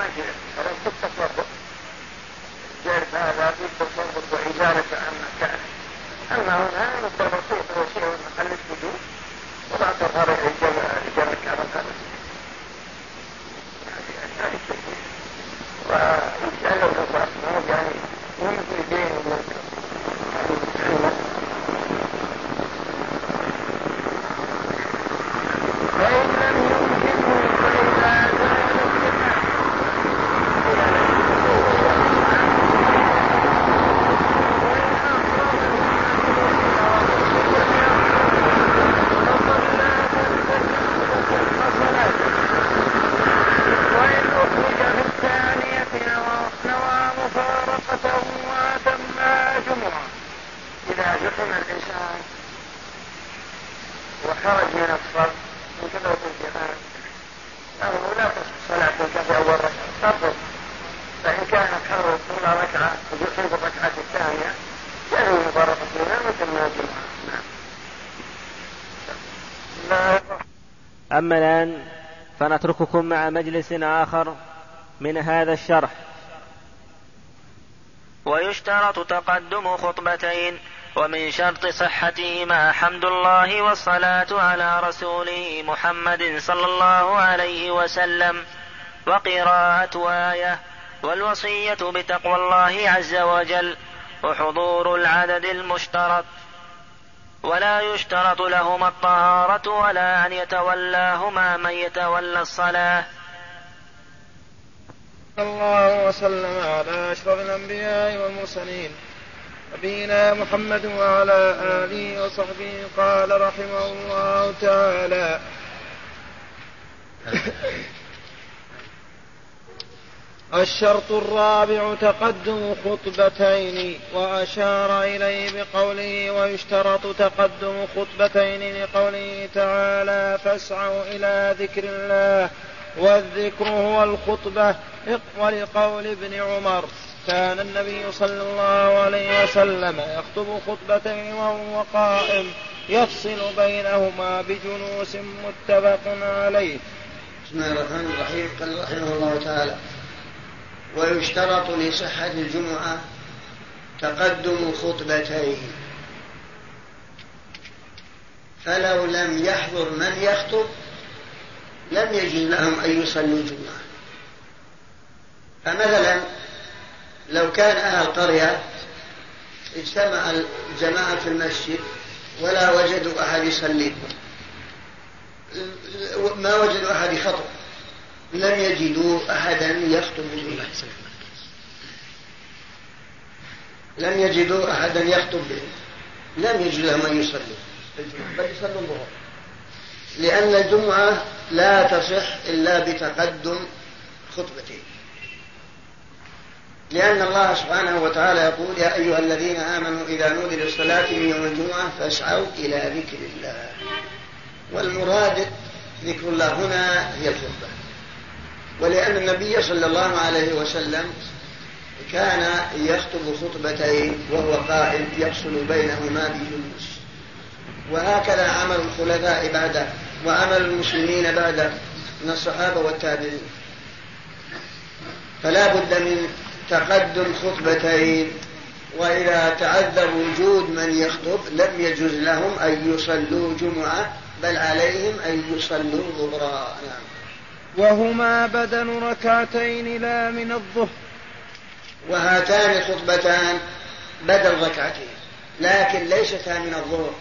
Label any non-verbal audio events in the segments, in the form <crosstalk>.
ما شئت فلو كنت تطلب جلب هذا بالتصرف وإزالة عن مكانه أما هنا مثل بسيط وسيع محل السجود وضعت الفرعي أما الآن فنترككم مع مجلس آخر من هذا الشرح. ويشترط تقدم خطبتين ومن شرط صحتهما حمد الله والصلاة على رسوله محمد صلى الله عليه وسلم وقراءة آية والوصية بتقوى الله عز وجل وحضور العدد المشترط. ولا يشترط لهما الطهارة ولا أن يتولاهما من يتولى الصلاة. الله وسلم على أشرف الأنبياء والمرسلين. نبينا محمد وعلى آله وصحبه قال رحمه الله تعالى. <laughs> الشرط الرابع تقدم خطبتين وأشار إليه بقوله ويشترط تقدم خطبتين لقوله تعالى فاسعوا إلى ذكر الله والذكر هو الخطبة ولقول ابن عمر كان النبي صلى الله عليه وسلم يخطب خطبتين وهو قائم يفصل بينهما بجلوس متفق عليه. بسم الله الرحمن الرحيم قال رحمه الله تعالى ويشترط لصحة الجمعة تقدم خطبتين. فلو لم يحضر من يخطب لم يجد لهم أن يصلوا الجمعة. فمثلا لو كان أهل قرية اجتمع الجماعة في المسجد ولا وجدوا أحد يصلي. ما وجدوا أحد يخطب. لم يجدوا أحدا يخطب به. لم يجدوا أحدا يخطب به. لم يجد لهم أن يصلوا بل يصلوا الظهر لأن الجمعة لا تصح إلا بتقدم خطبتين لأن الله سبحانه وتعالى يقول يا أيها الذين آمنوا إذا نودي للصلاة من يوم الجمعة فاسعوا إلى ذكر الله. والمراد ذكر الله هنا هي الخطبة. ولأن النبي صلى الله عليه وسلم كان يخطب خطبتين وهو قائم يفصل بينهما بجلوس. وهكذا عمل الخلفاء بعده وعمل المسلمين بعده من الصحابة والتابعين. فلا بد من تقدم خطبتين وإذا تعذر وجود من يخطب لم يجوز لهم أن يصلوا جمعة بل عليهم أن يصلوا ظهرا نعم. وهما بدل ركعتين لا من الظهر. وهاتان الخطبتان بدل ركعتين لكن ليستا من الظهر.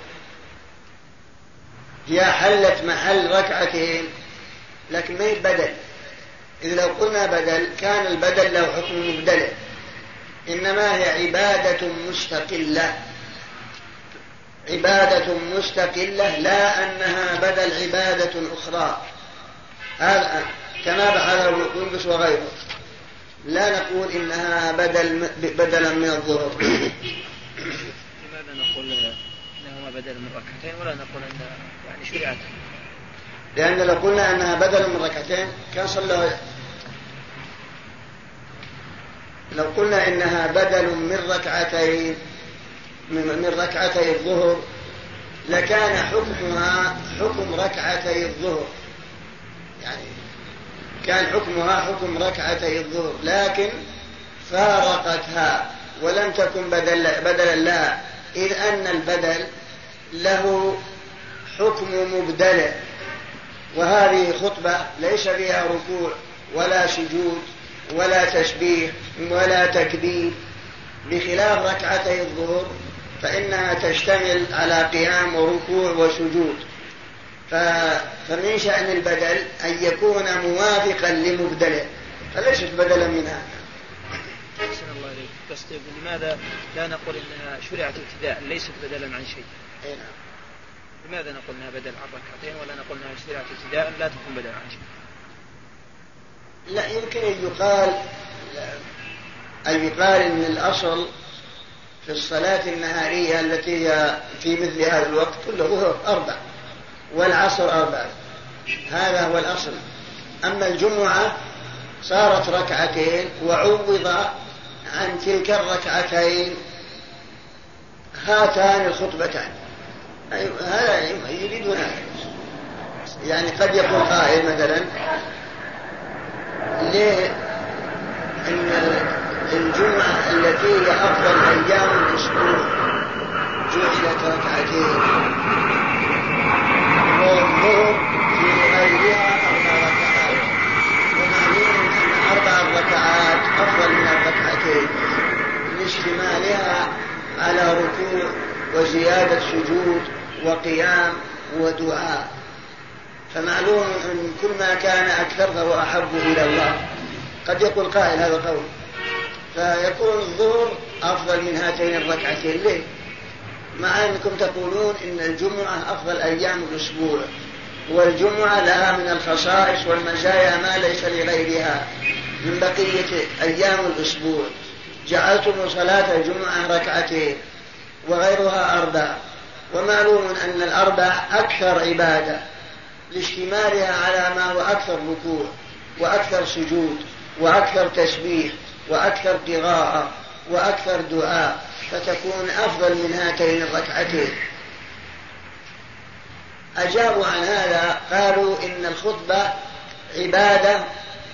هي حلت محل ركعتين لكن ما هي بدل؟ إذ لو قلنا بدل كان البدل له حكم مبدل. إنما هي عبادة مستقلة. عبادة مستقلة لا أنها بدل عبادة أخرى. هذا كما ابن قندس وغيره لا نقول إنها بدل بدلا من الظهر. لماذا نقول إنهما بدل من ركعتين ولا نقول أن يعني شرعت؟ لأن لو قلنا أنها بدل من ركعتين كان صلى لو قلنا إنها بدل من ركعتين من ركعتي الظهر لكان حكمها حكم ركعتي الظهر. يعني كان حكمها حكم ركعتي الظهر لكن فارقتها ولم تكن بدل بدلا لها إذ أن البدل له حكم مبدل. وهذه خطبة ليس فيها ركوع ولا سجود ولا تسبيح ولا تكبير. بخلاف ركعتي الظهر فإنها تشتمل على قيام وركوع وسجود. فمن شأن البدل أن يكون موافقا لمبدله. فليست بدلا منها أحسن الله إليك. بس لماذا لا نقول إنها شرعت ابتداء ليست بدلا عن شيء؟ أي نعم. لماذا نقول إنها بدل عن ركعتين ولا نقول إنها شرعت ابتداء لا تكون بدلا عن شيء؟ لا يمكن أن يقال أن يقال إن الأصل في الصلاة النهارية التي هي في مثل هذا الوقت كله أربع. والعصر أربع هذا هو الأصل. أما الجمعة صارت ركعتين وعوض عن تلك الركعتين هاتان الخطبتان. هذا يريدون يعني قد يقول قائل مثلا ليه إن الجمعة التي هي أفضل أيام الأسبوع جعلت ركعتين؟ والظهر في غيرها أربع ركعات ومعلوم أن أربع ركعات أفضل من الركعتين. لاشتمالها على ركوع وزيادة سجود وقيام ودعاء. فمعلوم أن كل ما كان أكثر فهو أحب إلى الله. قد يقول قائل هذا قول فيكون الظهر أفضل من هاتين الركعتين. ليه؟ مع أنكم تقولون إن الجمعة أفضل أيام الأسبوع. والجمعة لها من الخصائص والمزايا ما ليس لغيرها. من بقية أيام الأسبوع جعلتم صلاة الجمعة ركعتين وغيرها أربع. ومعلوم أن الأربع أكثر عبادة لاشتمالها على ما هو أكثر ركوع وأكثر سجود وأكثر تسبيح وأكثر قراءة وأكثر دعاء فتكون أفضل من هاتين الركعتين. أجابوا عن هذا قالوا إن الخطبة عبادة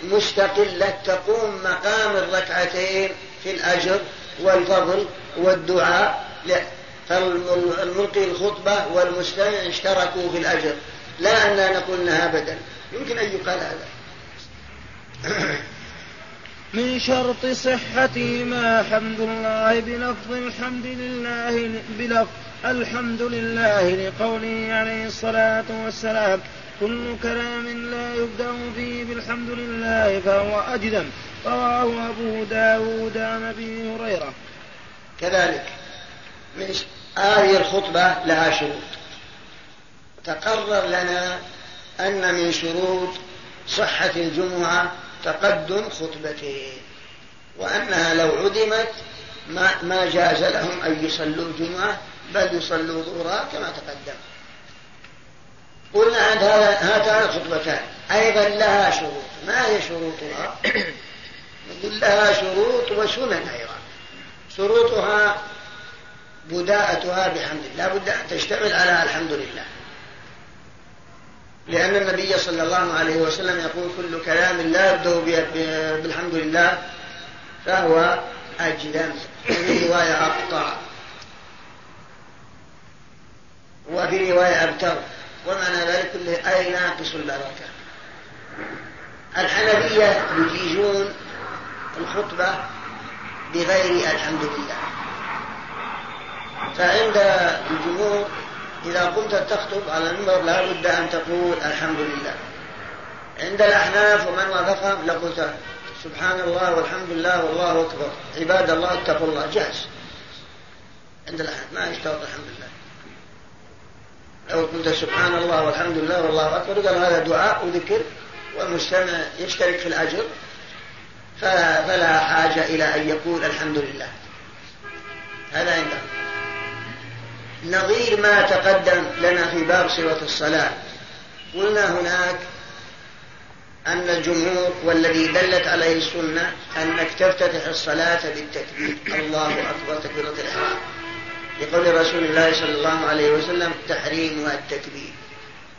مستقلة تقوم مقام الركعتين في الأجر والفضل والدعاء. فالملقي الخطبة والمستمع اشتركوا في الأجر. لا أننا نقول أنها أبدا. يمكن أن يقال هذا. <coughs> من شرط صحتهما حمد الله بلفظ الحمد لله بلفظ الحمد لله لقوله عليه الصلاة والسلام كل كلام لا يبدأ فيه بالحمد لله فهو أجدم. رواه أبو داود عن أبي هريرة. كذلك من هذه الخطبة لها شروط. تقرر لنا أن من شروط صحة الجمعة تقدم خطبتين وأنها لو عدمت ما, ما جاز لهم أن يصلوا الجمعة بل يصلوا ظهرها كما تقدم. قلنا عند هاتان الخطبتان أيضا لها شروط. ما هي شروطها؟ نقول لها شروط وسنن أيضا. شروطها بداءتها بحمد الله. بد أن تشتمل على الحمد لله. لأن النبي صلى الله عليه وسلم يقول كل كلام لا يبدأ بالحمد لله فهو أجلم. وفي رواية أقطع وفي رواية أبتر. ومعنى ذلك كله أي ناقص البركة الحنفية يجيزون الخطبة بغير الحمد لله فعند الجمهور إذا قمت تخطب على المنبر لا بد أن تقول الحمد لله عند الأحناف ومن وافقهم لقلت سبحان الله والحمد لله والله أكبر. عباد الله اتقوا الله. جاهز. عند الأحناف ما يشترط الحمد لله لو قلت سبحان الله والحمد لله والله أكبر قال هذا دعاء وذكر والمستمع يشترك في الأجر فلا حاجة إلى أن يقول الحمد لله. هذا عندهم. نظير ما تقدم لنا في باب صفة الصلاة. قلنا هناك أن الجمهور والذي دلت عليه السنة أنك تفتتح الصلاة بالتكبير. الله أكبر تكبيرة الإحرام. لقول رسول الله صلى الله عليه وسلم تحريمها التكبير.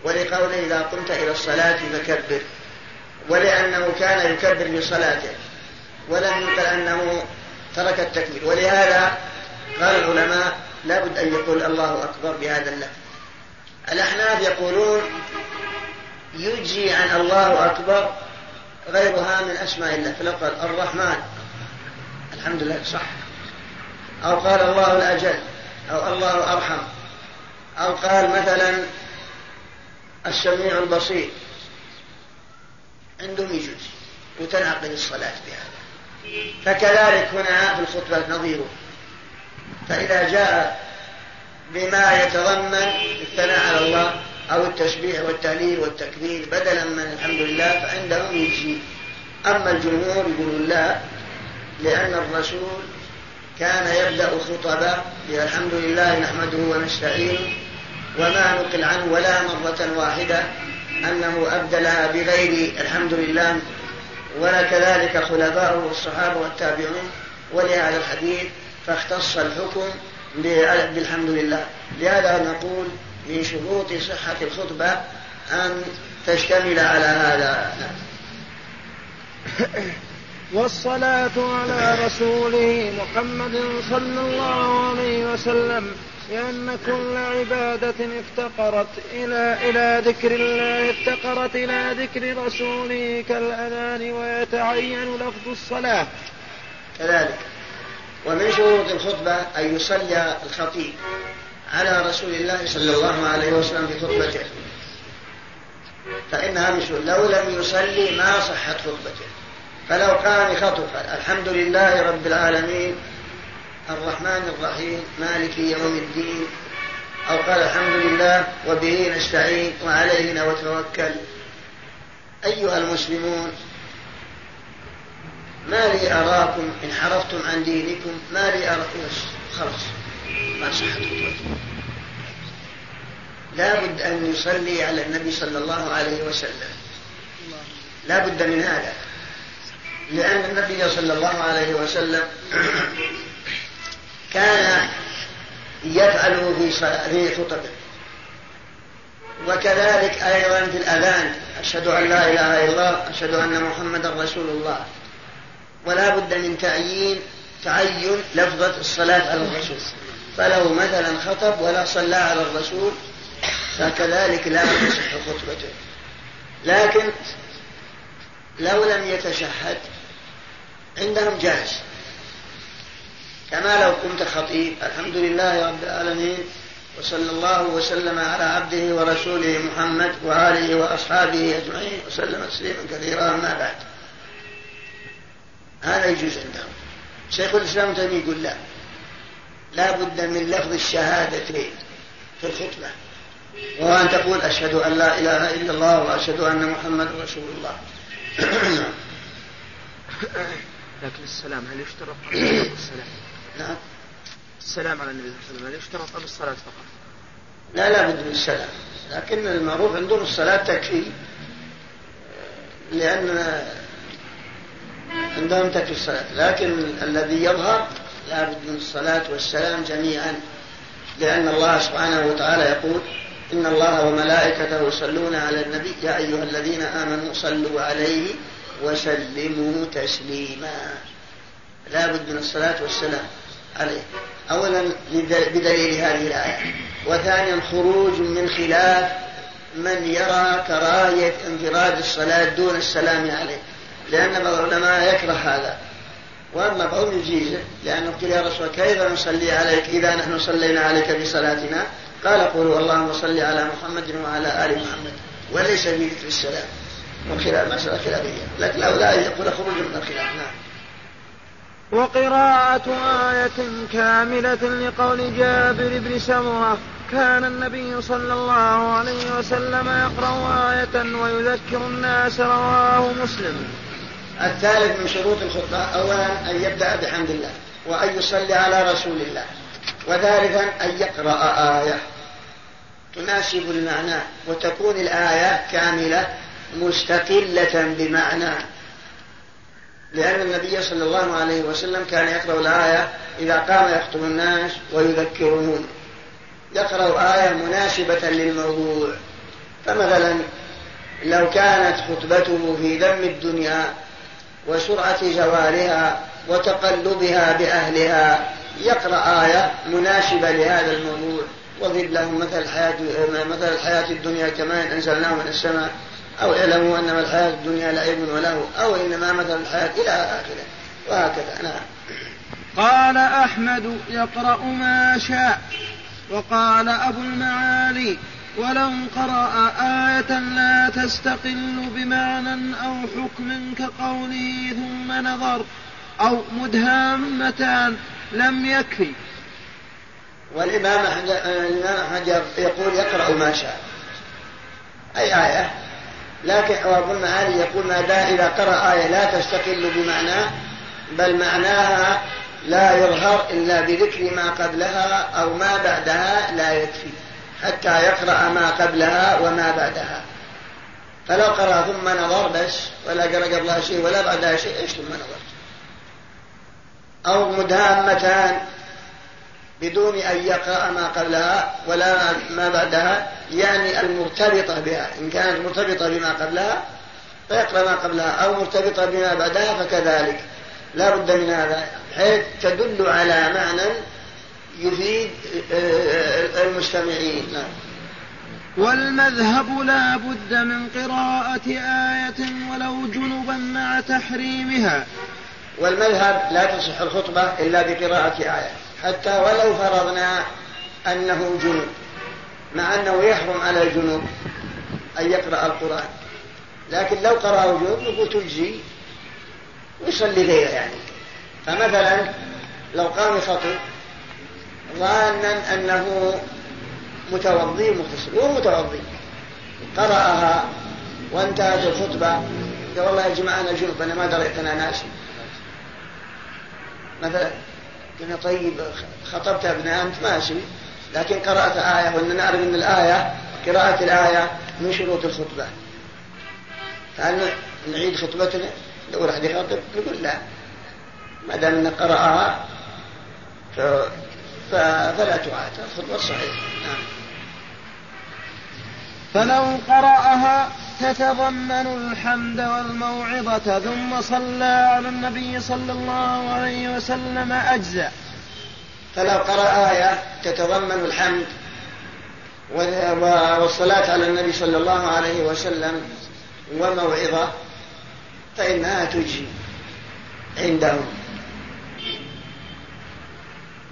ولقوله إذا قمت إلى الصلاة فكبر. ولأنه كان يكبر في صلاته ولم يقل أنه ترك التكبير. ولهذا قال العلماء لابد أن يقول الله أكبر بهذا اللفظ. الأحناف يقولون يجزي عن الله أكبر غيرها من أسماء الله. فلو قال الرحمن. الحمد لله صح. أو قال الله الأجل. أو الله أرحم. أو قال مثلا السميع البصير. عندهم يجوز وتنعقد الصلاة بهذا. فكذلك هنا في الخطبة نظيره فإذا جاء بما يتضمن الثناء على الله أو التسبيح والتهليل والتكبير بدلا من الحمد لله فعندهم يجزي أما الجمهور يقولون لا لأن الرسول كان يبدأ خطبه الحمد لله نحمده ونستعينه وما نقل عنه ولا مرة واحدة أنه أبدلها بغير الحمد لله ولا كذلك خلفاؤه والصحابة والتابعون ولهذا الحديث فاختص الحكم بالحمد لله. لهذا نقول من شروط صحة الخطبة أن تشتمل على هذا. والصلاة على رسوله محمد صلى الله عليه وسلم لأن كل عبادة افتقرت إلى إلى ذكر الله افتقرت إلى ذكر رسوله كالأذان ويتعين لفظ الصلاة. كذلك. ومن شروط الخطبة أن يصلي الخطيب على رسول الله صلى الله عليه وسلم في خطبته. فإنها من لو لم يصلي ما صحت خطبته. فلو قام خطب الحمد لله رب العالمين. الرحمن الرحيم. مالك يوم الدين. أو قال الحمد لله وبه نستعين وعليه نتوكل. أيها المسلمون ما لي أراكم إن حرفتم عن دينكم؟ ما لي أراكم خلاص. ما صحت. لا بد أن يصلي على النبي صلى الله عليه وسلم. لا بد من هذا. لأن النبي صلى الله عليه وسلم كان يفعله في في خطبه وكذلك أيضا في الأذان أشهد أن لا إله إلا الله أشهد أن محمدا رسول الله. ولا بد من تعيين تعين لفظة الصلاة على الرسول. فلو مثلا خطب ولا صلى على الرسول فكذلك لا تصح خطبته. لكن لو لم يتشهد عندهم جائز كما لو كنت خطيب الحمد لله رب العالمين وصلى الله وسلم على عبده ورسوله محمد وآله وأصحابه أجمعين وسلم تسليما كثيرا أما بعد. هذا يجوز عندهم. شيخ الإسلام تيمية يقول لا. لا بد من لفظ الشهادتين في الخطبة. وهو أن تقول أشهد أن لا إله إلا الله وأشهد أن محمد رسول الله. <clears throat> <clears throat> لكن السلام هل يشترط قبل <coughs> السلام؟ نعم السلام على النبي صلى الله عليه وسلم هل يشترط قبل الصلاة فقط؟ لا لا بد من السلام لكن المعروف عندهم الصلاة تكفي لأن عندهم تكفي الصلاة لكن الذي يظهر لا بد من الصلاة والسلام جميعا لأن الله سبحانه وتعالى يقول إن الله وملائكته يصلون على النبي يا أيها الذين آمنوا صلوا عليه وسلموا تسليما. لا بد من الصلاة والسلام عليه. أولا بدليل هذه الآية. وثانيا خروج من خلاف من يرى كراهية انفراد الصلاة دون السلام عليه. لأن بعض العلماء يكره هذا. وأما بعضهم يجيزه لأنه قيل يا رسول كيف نصلي عليك إذا نحن صلينا عليك بصلاتنا؟ قال قولوا اللهم صل على محمد وعلى آل محمد وليس في ذكر السلام. من خلال مسألة خلافية لكن لا يقول خروج من الخلاف. نعم. وقراءة آية كاملة لقول جابر بن سمرة كان النبي صلى الله عليه وسلم يقرأ آية ويذكر الناس رواه مسلم. الثالث من شروط الخطبة أولا أن يبدأ بحمد الله وأن يصلي على رسول الله وثالثا أن يقرأ آية. تناسب المعنى وتكون الآية كاملة مستقلة بمعنى. لأن النبي صلى الله عليه وسلم كان يقرأ الآية إذا قام يخطب الناس ويذكرهم. يقرأ آية مناسبة للموضوع. فمثلا لو كانت خطبته في ذم الدنيا وسرعة زوالها وتقلبها بأهلها يقرأ آية مناسبة لهذا الموضوع. واضرب لهم مثل الحياة مثل الحياة الدنيا كما أنزلناه من السماء. أو اعلموا أنما الحياة الدنيا لعب وله أو إنما مثل الحياة إلى آخره. وهكذا نعم. قال أحمد يقرأ ما شاء وقال أبو المعالي ولو قرأ آية لا تستقل بمعنى أو حكم كقوله ثم نظر أو مدهامتان لم يكفي. والإمام الإمام حجر يقول يقرأ ما شاء. أي آية؟ لكن أبو المعالي يقول ما دام إذا قرأ آية لا تستقل بمعناه بل معناها لا يظهر إلا بذكر ما قبلها أو ما بعدها لا يكفي حتى يقرأ ما قبلها وما بعدها. فلو قرأ ثم نظر بس ولا قرأ قبلها شيء ولا بعدها شيء إيش ثم نظر؟ أو مدامتان بدون أن يقرأ ما قبلها ولا ما بعدها يعني المرتبطة بها. إن كانت مرتبطة بما قبلها فيقرأ ما قبلها. أو مرتبطة بما بعدها فكذلك. لا بد من هذا حيث تدل على معنى يفيد آه، المستمعين. نعم. والمذهب لا بد من قراءة آية ولو جنبا مع تحريمها. والمذهب لا تصح الخطبة إلا بقراءة آية. حتى ولو فرضنا أنه جنوب مع أنه يحرم على الجنوب أن يقرأ القرآن. لكن لو قرأه جنوب نقول تجزي ويصلي غيره يعني. فمثلا لو قام يخطب ظانا أنه متوضي مغتسل وهو متوضي قرأها وانتهت الخطبة قال والله يا جماعة أنا جنوب أنا ما دريت أنا ناسي. مثلا قلنا طيب خطبت ابن أنت ماشي. لكن قرأت آية وأننا نعرف أن الآية قراءة الآية من شروط الخطبة. فهل نعيد خطبتنا؟ لو راح يخطب نقول لا. ما دام انه قرأها ف... ف... فلا تعاد الخطبة الصحيحة نعم. فلو قرأها تتضمن الحمد والموعظة ثم صلى على النبي صلى الله عليه وسلم أجزأ. فلو قرأ آية تتضمن الحمد والصلاة على النبي صلى الله عليه وسلم وموعظة فإنها تجزي عندهم.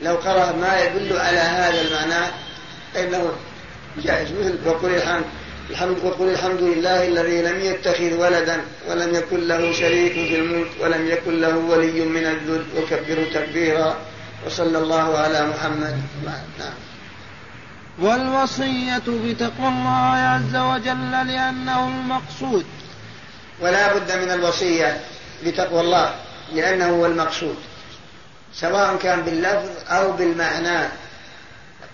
لو قرأ ما يدل على هذا المعنى فإنه جائز. مثل وقل الحمد. الحمد وقل الحمد لله الذي لم يتخذ ولدا ولم يكن له شريك في الملك ولم يكن له ولي من الذل وكبره تكبيرا. وصلى الله على محمد. نعم. والوصية بتقوى الله عز وجل لأنه المقصود. ولا بد من الوصية بتقوى الله لأنه هو المقصود. سواء كان باللفظ أو بالمعنى.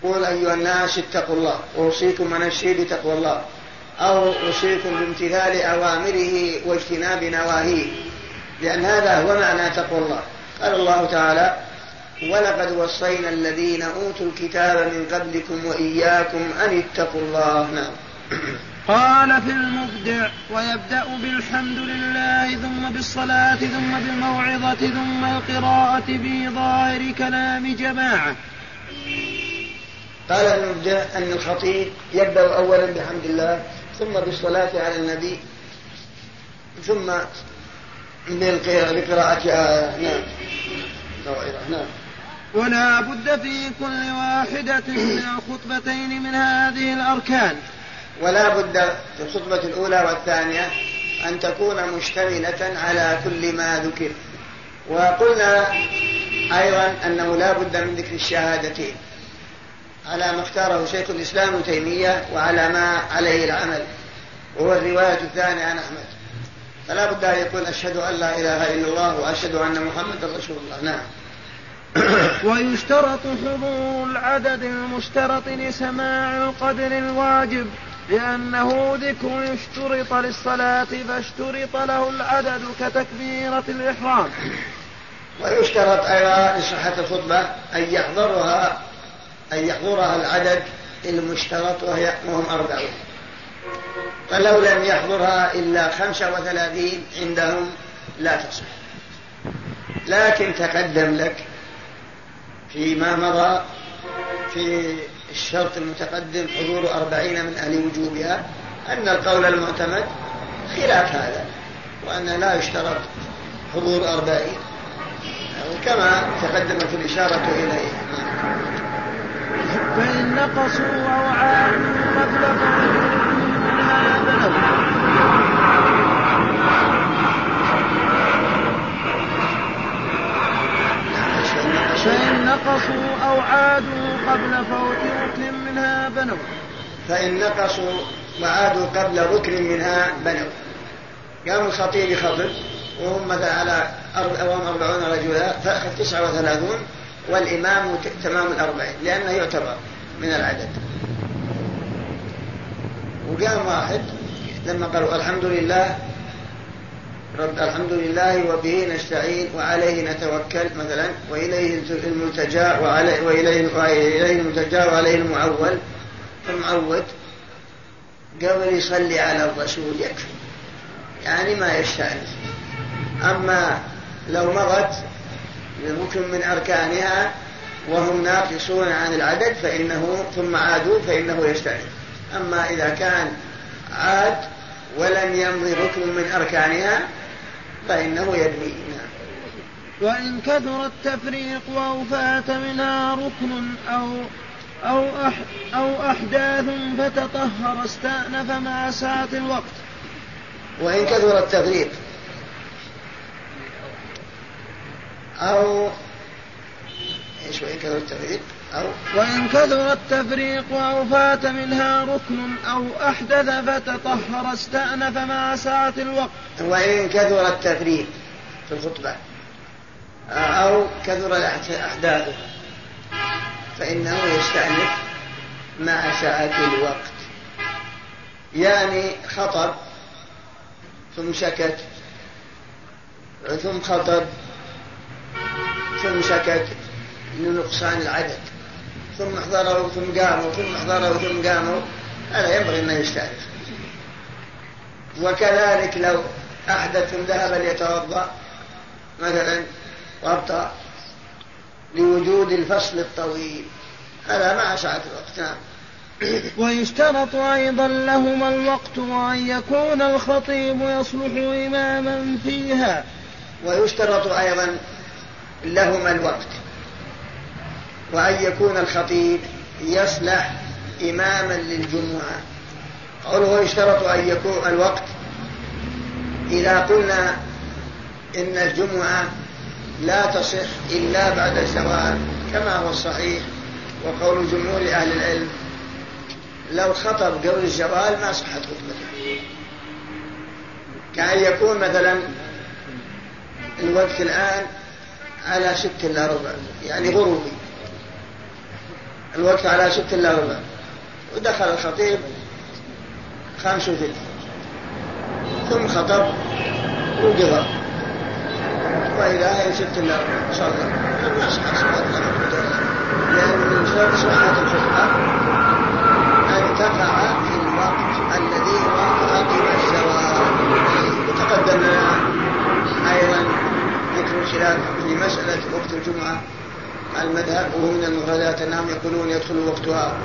يقول أيها الناس اتقوا الله. أوصيكم ونفسي بتقوى الله. أو أوصيكم بامتثال أوامره واجتناب نواهيه. لأن هذا هو معنى تقوى الله. قال الله تعالى ولقد وصينا الذين أوتوا الكتاب من قبلكم وإياكم أن اتقوا الله. نعم. قال في المبدع ويبدأ بالحمد لله ثم بالصلاة ثم بالموعظة ثم القراءة بظاهر كلام جماعة. قال المبدع أن الخطيب يبدأ أولا بحمد الله ثم بالصلاة على النبي ثم بقراءة آية نعم. نعم. ولا بد في كل واحدة من الخطبتين من هذه الأركان. ولا بد في الخطبة الأولى والثانية أن تكون مشتملة على كل ما ذكر. وقلنا أيضا أنه لا بد من ذكر الشهادتين. على ما اختاره شيخ الإسلام ابن تيمية وعلى ما عليه العمل وهو الرواية الثانية عن أحمد. فلا بد أن يقول أشهد أن لا إله إلا الله وأشهد أن محمدا رسول الله. نعم. <coughs> ويشترط حضور العدد المشترط لسماع القدر الواجب لأنه ذكر اشترط للصلاة فاشترط له العدد كتكبيرة الإحرام. ويشترط أيضا لصحة الخطبة أن يحضرها أن يحضرها العدد المشترط وهي وهم أربعون. فلو لم يحضرها إلا خمسة وثلاثين عندهم لا تصح. لكن تقدم لك فيما مضى في الشرط المتقدم حضور أربعين من أهل وجوبها أن القول المعتمد خلاف هذا وأن لا يشترط حضور أربعين. كما تقدمت الإشارة إليه. فإن نقصوا أو عادوا قبل هذا فإن نقصوا أو عادوا قبل فوت ركن منها بنوا. فإن نقصوا وعادوا قبل ركن منها بنوا. قام الخطيب يخطب وهم مثلا على أوام أربعون رجلا فأخذ تسعة وثلاثون والإمام تمام الأربعين لأنه يعتبر من العدد. وقام واحد لما قالوا الحمد لله رب الحمد لله وبه نستعين وعليه نتوكل مثلا وإليه الملتجأ وعليه وإليه, وإليه الملتجأ وعليه المعول. المعود قبل يصلي على الرسول يكفي يعني ما يستأنف أما لو مضت ركن من أركانها وهم ناقصون عن العدد فإنه ثم عادوا فإنه يستأنف أما إذا كان عاد ولم يمضي ركن من أركانها فإنه يدني. نعم. وإن كثر التفريق أو فات منها ركن أو أو أح أو أحداث فتطهر استأنف مع ساعة الوقت. وإن كثر التفريق أو إيش وإن كثر التفريق أو وإن كثر التفريق أو فات منها ركن أو أحدث فتطهر استأنف مع ساعة الوقت. وإن كثر التفريق في الخطبة أو كثر الأحداث فإنه يستأنف مع ساعة الوقت. يعني خطب ثم سكت ثم خطب ثم سكت لنقصان العدد. ثم احضروا ثم قاموا ثم احضروا ثم قاموا. هذا ينبغي أن يستأنف وكذلك لو أحدث ثم ذهب ليتوضأ مثلا وأبطأ لوجود الفصل الطويل. هذا مع ساعة الوقت. نعم. ويشترط أيضا لهما الوقت وأن يكون الخطيب يصلح إماما فيها. ويشترط أيضا لهما الوقت. وأن يكون الخطيب يصلح إماما للجمعة. قوله يشترط أن يكون الوقت إذا قلنا إن الجمعة لا تصح إلا بعد الزوال كما هو الصحيح وقول جمهور أهل العلم لو خطب قبل الزوال ما صحت خطبته. كأن يكون مثلا الوقت الآن على ست إلا ربع يعني غروبي. الوقت على ست إلا ربع ودخل الخطيب خمس وثلث ثم خطب وقضى. وإذا هي ست إلا ربع صلى يصح صلاة لأن من شرط صحة الخطبة أن تقع في الوقت الذي عقب الزواج وتقدم لنا ذكر الخلاف في مسألة وقت الجمعة المذهب وهو من المفردات أنهم يقولون يدخل وقتها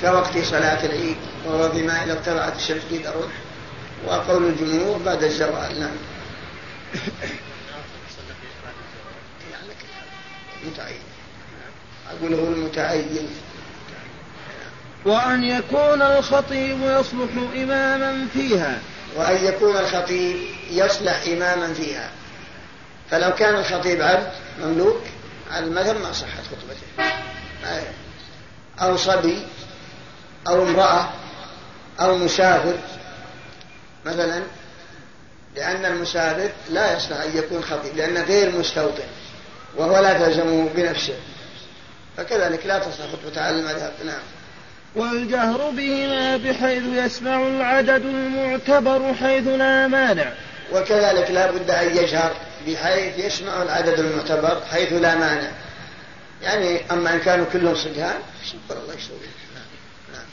كوقت صلاة العيد وهو بما إذا اقترعت الشمس قيد أروح وقول الجمهور بعد الزوال نعم. متعين. أقول هو المتعين. وأن يكون الخطيب يصلح إماما فيها. وأن يكون الخطيب يصلح إماما فيها. فلو كان الخطيب عبد مملوك على المذهب ما صحت خطبته. أو صبي أو امرأة أو مسافر. مثلا لأن المسافر لا يصلح أن يكون خطيب لأنه غير مستوطن وهو لا تلزمه بنفسه. فكذلك لا تصلح خطبة على المذهب. نعم. والجهر بهما بحيث يسمع العدد المعتبر حيث لا مانع. وكذلك لا بد أن يجهر بحيث يسمع العدد المعتبر حيث لا مانع. يعني أما إن كانوا كلهم صبيان شكر الله يسوي نعم. نعم.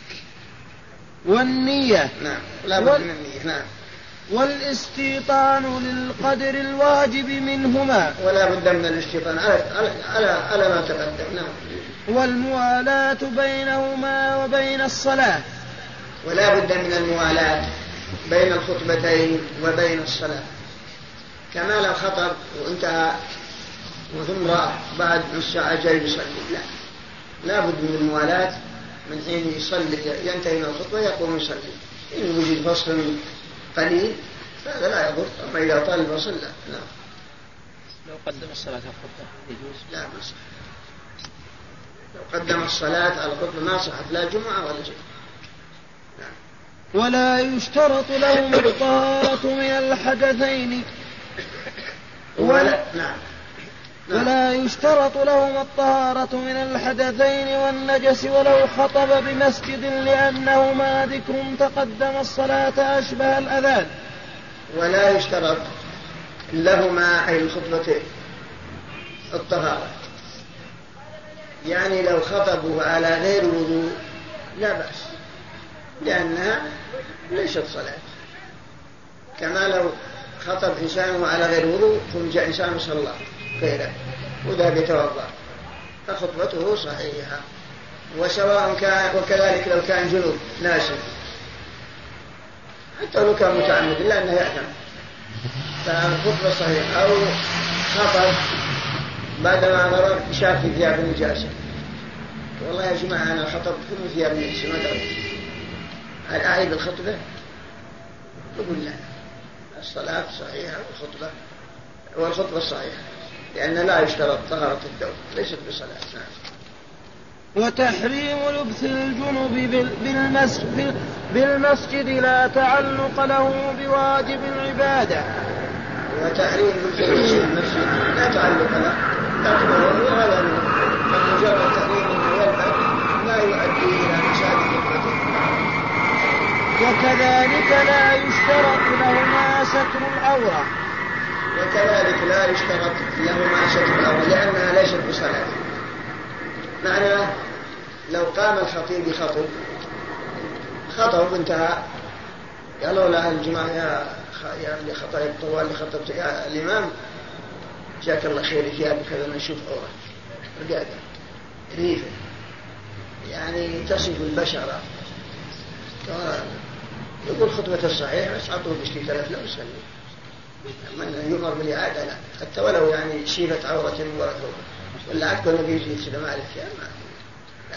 والنية. نعم لا بد من النية. نعم. والاستيطان للقدر الواجب منهما. ولا بد من الاستيطان. على, على, على ما تقدم. نعم. والموالاة بينهما وبين الصلاة. ولا بد من الموالاة بين الخطبتين وبين الصلاة. كما لو خطب وانتهى. وثم راح بعد نص ساعة جاي يصلي. لا. لا بد من الموالاة من حين يصلي ينتهي من الخطبة يقوم يصلي. إن وجد فصل قليل فهذا لا يضر. أما إذا طال الفصل لا. نعم لو قدم الصلاة على الخطبة يجوز؟ لا ما صح. لو قدم الصلاة على الخطبة ما صحت لا جمعة ولا شيء. نعم. ولا يشترط لهم الطهارة من الحدثين ولا نعم. ولا يشترط لهم الطهارة من الحدثين والنجس ولو خطب بمسجد لأنهما ذكر تقدم الصلاة أشبه الأذان. ولا يشترط لهما أي الخطبتين الطهارة. يعني لو خطبوا على غير وضوء لا بأس لأنها ليست صلاة. كما لو خطب إنسان على غير وضوء ثم جاء إنسان صلى غيره وذهب يتوضأ فخطبته صحيحة. وسواء كان وكذلك لو كان جنوب ناسي حتى لو كان متعمد إلا أنه يأثم فالخطبة صحيحة. أو خطب بعدما مرض شاف في ثياب النجاسة والله يا جماعة أنا خطب كل ثياب النجاسة ما دريت. هل أعيد الخطبة؟ يقول لا. الصلاة صحيحة والخطبة والخطبة صحيحة لأن لا يشترط طهارة الدور ليست بصلاة. نعم وتحريم لبس الجنب بالمسجد, بالمسجد لا تعلق له بواجب العبادة. وتحريم لبس المسجد لا تعلق له. يعتبر هذا فمجرد تحريم انه يلبس لا يؤدي القتل وكذلك لا يشترط لهما ستر العورة وكذلك لا يشترط لهما ستر العورة لأنها ليست بصلاة. معناه لو قام الخطيب بخطب خطب انتهى قالوا له الجماعة يا يا اللي خطب الطوال اللي خطبت يا الإمام جزاك الله خير ثيابك كذا نشوف عورة رقاقة ريفة. يعني تصف البشرة يقول خطبة الصحيح بس عطوه بشتي ثلاث لا من يؤمر بالإعادة لا. حتى ولو يعني شيفت عورة من وراء ولا عقب النبي يجلس ما أعرف ما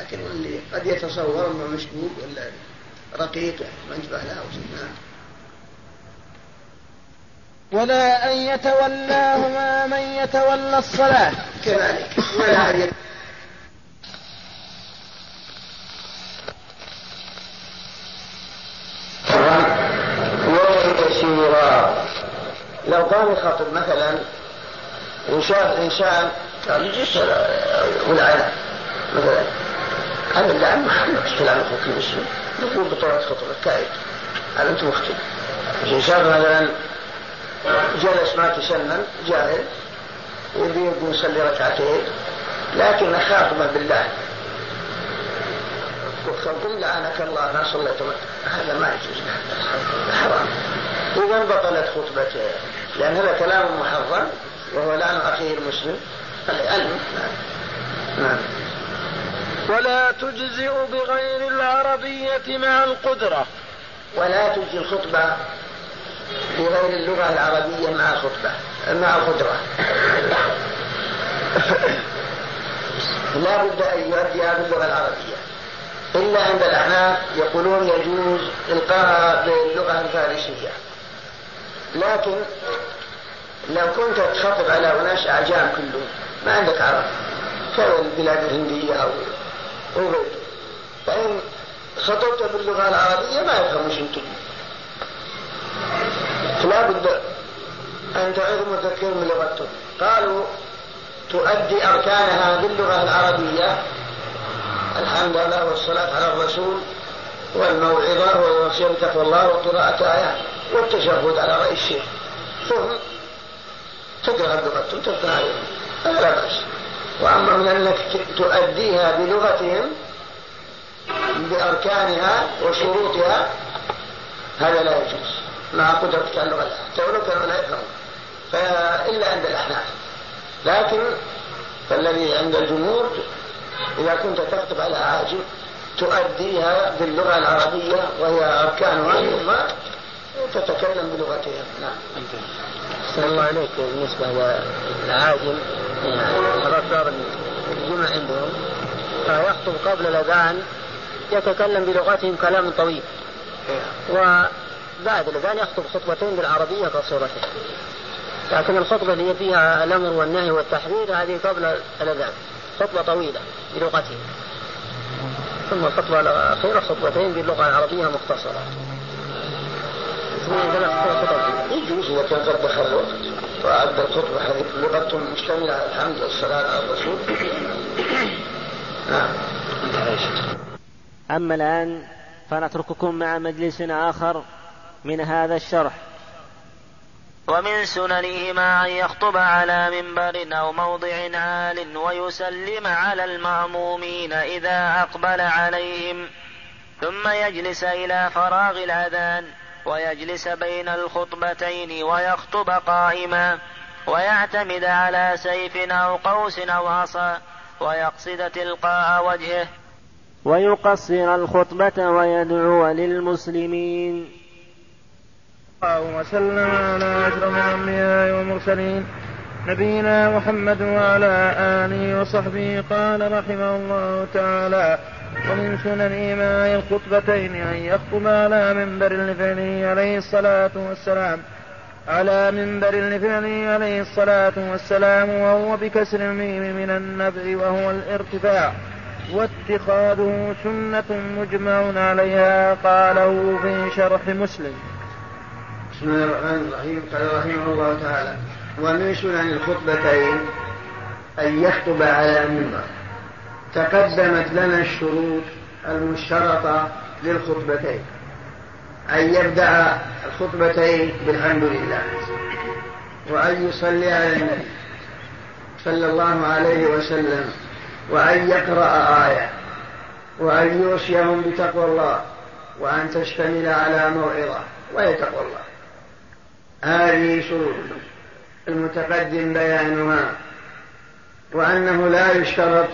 لكن اللي قد يتصور انه مشدود ولا رقيق ما انتبه له. نعم ولا أن يتولاهما من يتولى الصلاة. كذلك. ولا أن لو قام يخاطب مثلا وشاف انسان قال يجلس والعيال مثلا هذا اللعن محل استلام أخوك المسلم. نقول بطولة خطبة كائد هذا انت مخطئ انسان مثلا جلس ما تسنن جاهل يريد يصلي ركعتين. لكن خاطبه بالله. وقل لعنك الله. ما صليت هذا ما يجوز. حرام. إذا بطلت خطبته. لأن هذا كلام محرم وهو لعن أخيه المسلم. العلم. نعم. ولا تجزئ بغير العربية مع القدرة. ولا تجزي الخطبة بغير اللغة العربية مع الخطبة مع القدرة <coughs> لا بد أن يؤديها باللغة العربية. إلا عند الأحناف يقولون يجوز إلقاها باللغة الفارسية. لكن لو كنت تخطب على أناس أعجام كلهم ما عندك عرب كالبلاد الهندية أو غيره فإن خطبت باللغة العربية ما يفهموش أنتم. فلا بد أن تعظ مذكر من لغتهم قالوا تؤدي أركانها باللغة العربية الحمد لله والصلاة على الرسول والموعظة والوصية بتقوى الله وقراءة آيات والتشهد على رأي الشيخ. ثم تقرأ بلغتهم تقرأ هذا لا بأس. وأما من أنك تؤديها بلغتهم بأركانها وشروطها هذا لا يجوز. مع قدرتك على اللغة. حتى ولو كانوا لا يفهمون. فإلا عند الأحناف. لكن فالذي عند الجمهور إذا كنت تكتب على عاجل تؤديها باللغة العربية وهي أركانها ثم تتكلم بلغتها. نعم. أحسن الله عليك بالنسبة للعاجل صار الجمع عندهم. فيخطب قبل الأذان يتكلم بلغتهم كلام طويل. وبعد الأذان يخطب خطبتين بالعربية قصيرتين لكن الخطبة اللي فيها الأمر والنهي والتحذير هذه قبل الأذان. خطبة طويلة بلغتهم. ثم الخطبة الأخيرة خطبتين باللغة العربية مختصرة. يجوز إذا كان قد دخل الوقت وأدى الخطبة هذه لغة مشتملة على الحمد والصلاة على الرسول. <coughs> نعم. أما الآن فنترككم مع مجلس آخر من هذا الشرح. ومن سننهما أن يخطب على منبر أو موضع عال ويسلم على المأمومين إذا أقبل عليهم. ثم يجلس إلى فراغ الأذان ويجلس بين الخطبتين ويخطب قائما ويعتمد على سيف أو قوس أو عصا ويقصد تلقاء وجهه. ويقصر الخطبة ويدعو للمسلمين. الله وسلم على أشرف الأنبياء والمرسلين نبينا محمد وعلى آله وصحبه قال رحمه الله تعالى ومن سنن إيماء الخطبتين أن يخطب على منبر لفعله عليه الصلاة والسلام على منبر لفعله عليه الصلاة والسلام وهو بكسر الميم من النبع وهو الارتفاع واتخاذه سنة مجمع عليها قاله في شرح مسلم. بسم الله الرحمن الرحيم. قال رحمه الله تعالى ومن سنن الخطبتين أن يخطب على منبر تقدمت لنا الشروط المشترطة للخطبتين. أن يبدأ الخطبتين بالحمد لله. وأن يصلي على النبي صلى الله عليه وسلم. وأن يقرأ آية. وأن يوصيهم بتقوى الله. وأن تشتمل على موعظة. وهي تقوى الله. هذه شروط المتقدم بيانها وأنه لا يشترط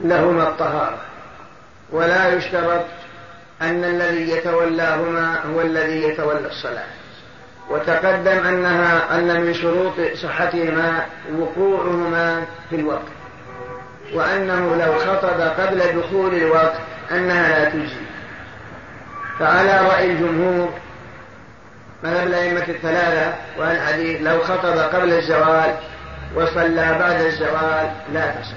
لهما الطهارة ولا يشترط أن الذي يتولاهما هو الذي يتولى الصلاة. وتقدم أنها أن من شروط صحتهما وقوعهما في الوقت وأنه لو خطب قبل دخول الوقت أنها لا تجزي فعلى رأي الجمهور مذهب الأئمة الثلاثة والحديث لو خطب قبل الزوال وصلى بعد الزوال لا تصح.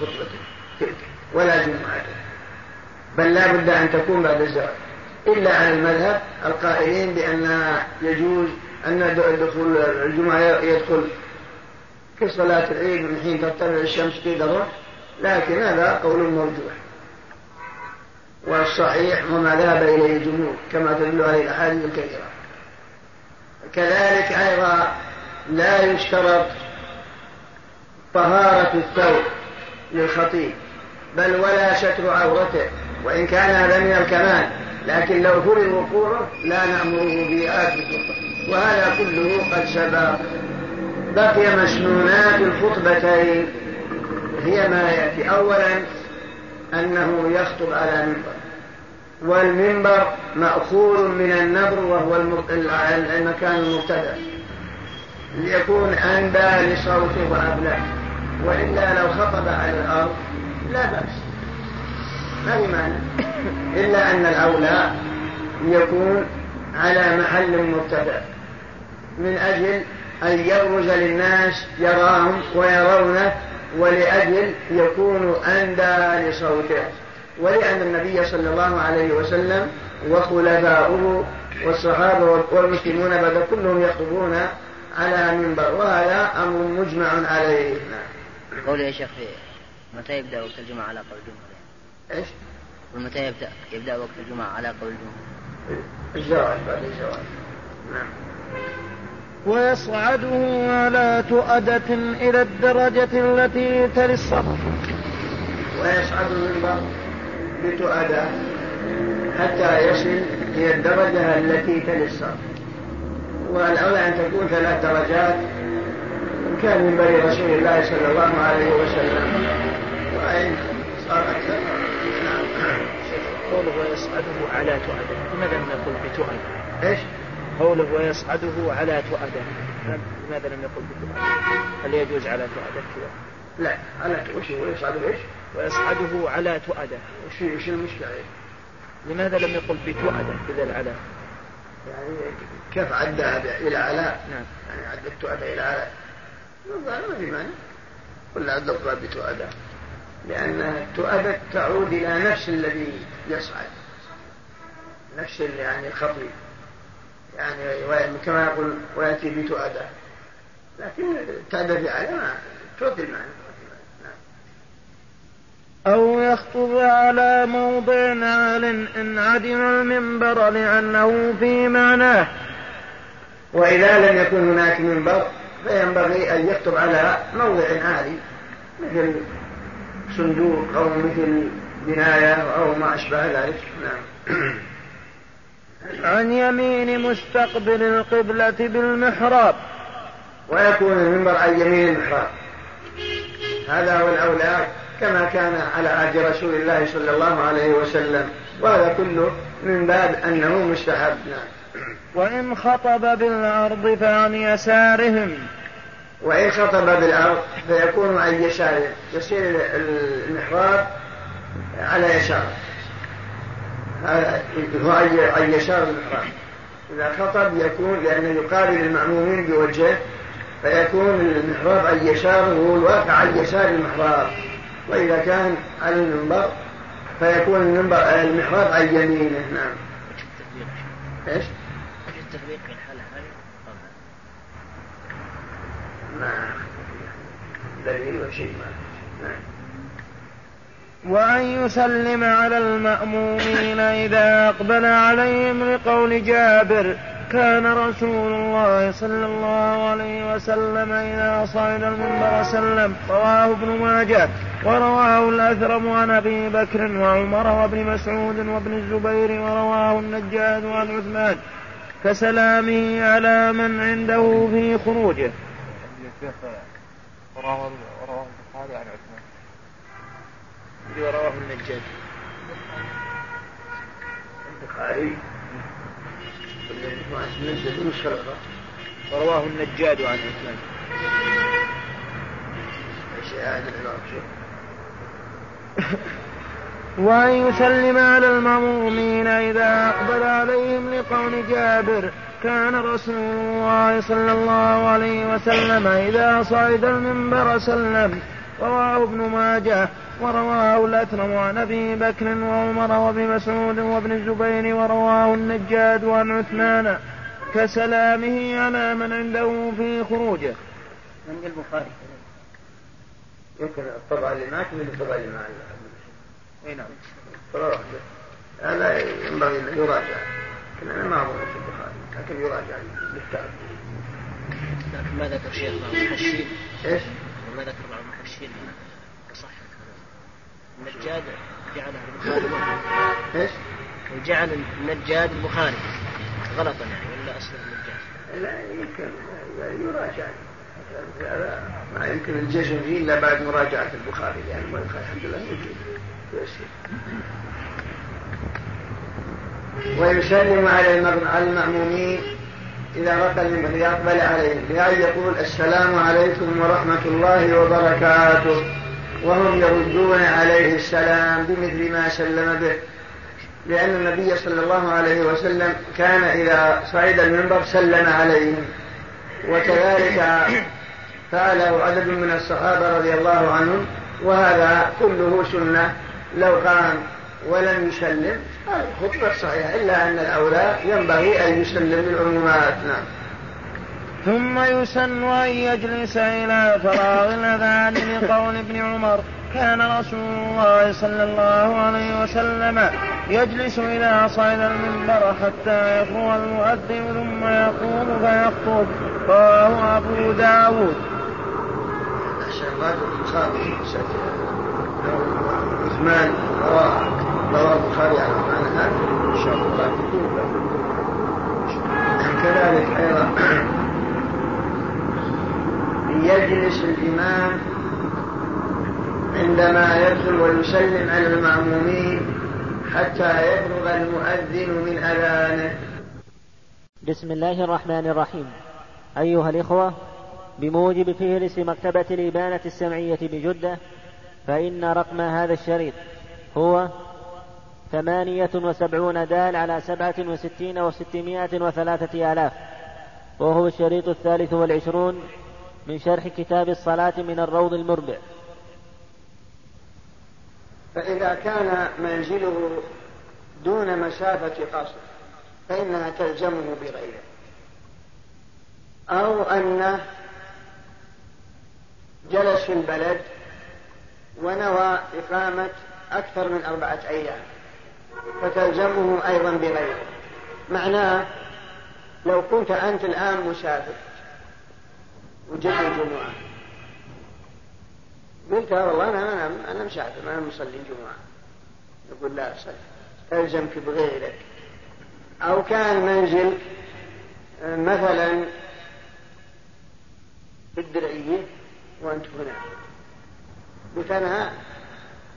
خطبته. ولا جمعته. بل لا بد أن تكون بعد الزوال. إلا على المذهب القائلين بأن يجوز أن دخول الجمعة يدخل في صلاة العيد من حين ترتفع الشمس في ذروة لكن هذا قول مرجوح والصحيح وما ذهب إليه الجمهور كما تدل عليه الأحاديث الكثيرة. كذلك أيضا لا يشترط طهارة الثوب للخطيب بل ولا ستر عورته وإن كان هذا من الكمال لكن لو فرض وقوعه لا نأمره بآخر وهذا كله قد سبق. بقي مسنونات الخطبتين هي ما يأتي. أولا أنه يخطب على منبر. والمنبر مأخوذ من النبر وهو المكان المبتدأ. ليكون أندى لصوته وأبلغ وإلا لو خطب على الأرض لا بأس. ما معنى إلا أن الأولى يكون على محل مبتدأ. من أجل أن يبرز للناس يراهم ويرونه ولأجل يكون أندى لصوته. ولأن النبي صلى الله عليه وسلم وخلفاؤه والصحابة والمسلمون بعد كلهم يخطبون على منبر وهذا أمر مجمع عليه نعم. قول يا شيخ متى يبدأ وقت الجمعة على قول الجمهور؟ إيش؟ ومتى يبدأ يبدأ وقت الجمعة على قول الجمهور؟ الزواج بعد الزواج نعم ويصعده على تؤدة إلى الدرجة التي تلي الصف ويصعد المنبر بتؤدة حتى يصل إلى الدرجة التي تلي الصف والأولى أن تكون ثلاث درجات إن كان من بني رسول الله صلى الله عليه وسلم وإن صار أكثر قوله ويصعده على تؤدة لماذا لم نقل بتؤدة؟ إيش؟ قوله ويصعده على تؤدة لماذا لم يقل بتؤدة؟ هل يجوز على كذا؟ لا على وش هو يصعده إيش؟ ويصعده على تؤدة. وش وش المشكلة؟ لماذا لم يقل بتؤدة بذا العلاء؟ يعني كيف عدها إلى علاء؟ نعم. يعني عد التؤدة إلى علاء. ما في مانع. ولا عد الضرب بتؤدة. لأن التؤدة تعود إلى نفس الذي يصعد. نفس يعني الخطيب يعني كما يقول ويأتي بتؤدة. لكن تأدى على ما تعطي المعنى أو يخطب على موضع عال إن عدم المنبر لأنه في معناه. وإذا لم يكن هناك منبر فينبغي أن يخطب على موضع عالي مثل صندوق أو مثل بناية أو ما أشبه ذلك. نعم. عن يمين مستقبل القبلة بالمحراب. ويكون المنبر عن يمين المحراب. هذا هو الأولى. كما كان على عهد رسول الله صلى الله عليه وسلم. وهذا كله من باب أنه مستحب. نعم. وإن خطب بالأرض فعن يسارهم. وإن خطب بالأرض فيكون عن يساره يصير المحراب على يساره. هو عن يسار المحراب. إذا خطب يكون لأنه يقابل المأمومين بوجهه فيكون المحراب عن يساره هو الواقع عن يسار المحراب. وإذا كان على المنبر فيكون المنبر المحراب عن يمينه نعم. إيش؟ التفريق الحالة هذه ما دليل وشيء ما. نعم. وأن يسلم على المأمومين إذا أقبل عليهم لقول جابر كان رسول الله صلى الله عليه وسلم إذا صعد المنبر سلم. رواه ابن ماجه. ورواه الأثرم عن أبي بكر وعمر وابن مسعود وابن الزبير ورواه النجاد عن عثمان كسلامه على من عنده في خروجه. رواه البخاري عن عثمان. ورواه النجاد. البخاري ورواه النجاد عن عثمان <laughs> وأن يسلم على المأمومين إذا أقبل عليهم لقول جابر كان رسول الله صلى الله عليه وسلم إذا صعد المنبر سلم رواه ابن ماجه ورواه الأثرم عن أبي بكر وعمر وابن مسعود وابن الزبير ورواه النجاد عن عثمان كسلامه على من عنده في خروجه. عند البخاري. يمكن الطبعة اللي معك من الطبعة اللي معك. أي نعم. هذا ينبغي أن يراجع. لكن أنا ما أظن في البخاري لكن يراجع بالكتاب. لكن ما ذكر شيخ المحشين. إيش؟ ما ذكر بعض المحشين النجاد جعله البخاري إيش؟ وجعل النجاد البخاري غلطا يعني ولا أصل النجاد؟ لا يمكن يراجع ما يمكن الجزم فيه إلا بعد مراجعة البخاري لأن يعني الحمد لله موجود ويسلم على المأمومين إذا المنبر يقبل عليهم. بأن يقول السلام عليكم ورحمة الله وبركاته. وهم يردون عليه السلام بمثل ما سلم به. لأن النبي صلى الله عليه وسلم كان إذا صعد المنبر سلم عليهم. وكذلك فعله عدد من الصحابة رضي الله عنهم وهذا كله سنة. لو قام ولم يسلم الخطبة صحيحة إلا أن الأولى ينبغي أن يسلم للعمومات نعم. ثم يسن أن يجلس إلى فراغ الأذان لقول ابن عمر كان رسول الله صلى الله عليه وسلم يجلس إلى صعد المنبر حتى يفرغ المؤذن ثم يقوم فيخطب. رواه أبو داود. عثمان رواه البخاري عن عثمان هذا. إن شاء الله. كذلك أيضا. يجلس الإمام عندما يدخل ويسلم على المأمومين حتى يبلغ المؤذن من أذانه. بسم الله الرحمن الرحيم. أيها الإخوة بموجب فهرس مكتبة الإبانة السمعية بجدة فإن رقم هذا الشريط هو ثمانية وسبعون دال على سبعة وستين وستمائة وثلاثة آلاف وهو الشريط الثالث والعشرون من شرح كتاب الصلاة من الروض المربع. فإذا كان منزله دون مسافة قصر فإنها تلزمه بغيره. أو أنه جلس في البلد ونوى إقامة أكثر من أربعة أيام فتلزمه أيضا بغيره. معناه لو كنت أنت الآن مسافر وجيت الجمعة قلت والله أنا أنا أنا مسافر أنا مصلي الجمعة. يقول لا صل ألزمك بغيرك. أو كان منزل مثلا في الدرعية وأنت هنا. قلت أنا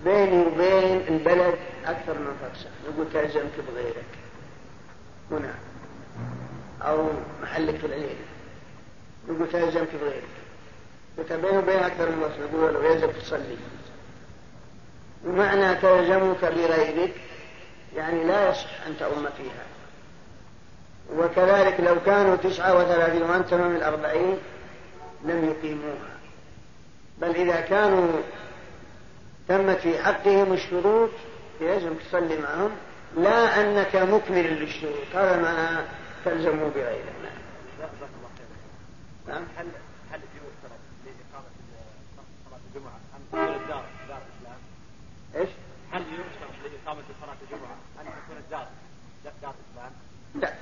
بيني وبين البلد أكثر من فرسخ يقول تلزمك بغيرك. هنا. أو محلك في العليل يقول تلزمك بغيرك. قلت بيني وبين أكثر من فرسخ يقول يلزمك تصلي ومعنى تلزمك بغيرك يعني لا يصح أن تؤم فيها. وكذلك لو كانوا تسعة وثلاثين وأنت من الأربعين لم يقيموها. بل إذا كانوا تمت في حقهم الشروط يجب تصلي معهم لا أنك مكمل للشروط هذا معنى تلزموا بغيره نعم هل هل يشترط لإقامة صلاة الجمعة أم تكون الدار دار الإسلام؟ إيش؟ هل يشترط لإقامة صلاة الجمعة أن تكون الدار دار الإسلام؟ لا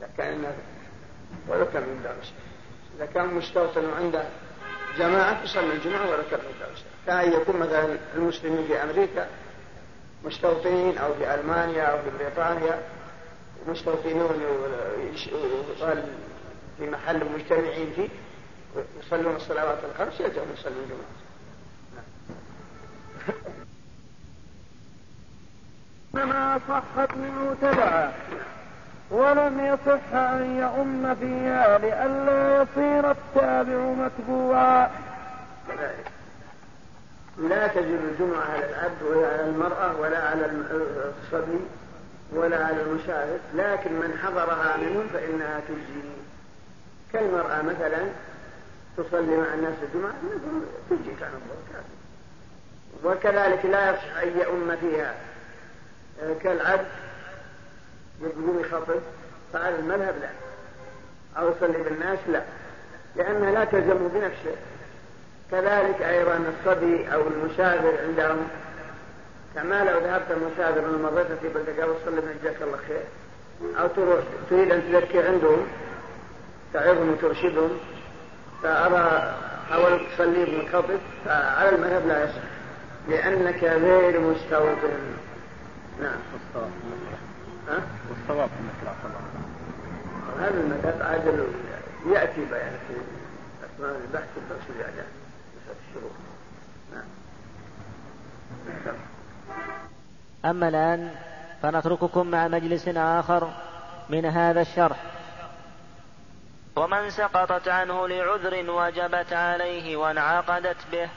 لا كان ولو كان من دار الإسلام إذا كان مستوطن وعنده جماعة تصلي الجمعة دار الإسلام كأن يكون مثلا المسلمين في أمريكا مستوطنين أو في ألمانيا أو في بريطانيا مستوطنون يقال في محل مجتمعين فيه يصلون الصلوات الخمس يلزم يصلون الجمعة. إنما صحت منه تبعا ولم يصح أن يؤم فيها لئلا يصير التابع متبوعا. لا تجب الجمعة على العبد ولا على المرأة ولا على الصبي ولا على المشاهد لكن من حضرها منهم فإنها تجزي. كالمرأة مثلا تصلي مع الناس الجمعة تجزي عن الظهر وكذلك لا يصح أن يؤم فيها. كالعبد يقوم يخطب فعلى المذهب لا. أو يصلي بالناس لا. لأنها لا تلزم بنفسه. كذلك أيضا الصبي أو المسافر عندهم. كما لو ذهبت المسافر من مريت في بلدك أو تصلي من جزاك الله خير. أو تروح تريد أن تذكر عندهم. تعظهم وترشدهم. فأرى حاولت تصلي بالخطب فعلى المذهب لا يصح. لأنك غير مستوطن. نعم. ها؟ والصواب انك لا صلاة. هذا المذهب عادل يأتي بيان في اثناء البحث في الاعلام الشروط. نعم أما الآن فنترككم مع مجلس آخر من هذا الشرح. ومن سقطت عنه لعذر وجبت عليه وانعقدت به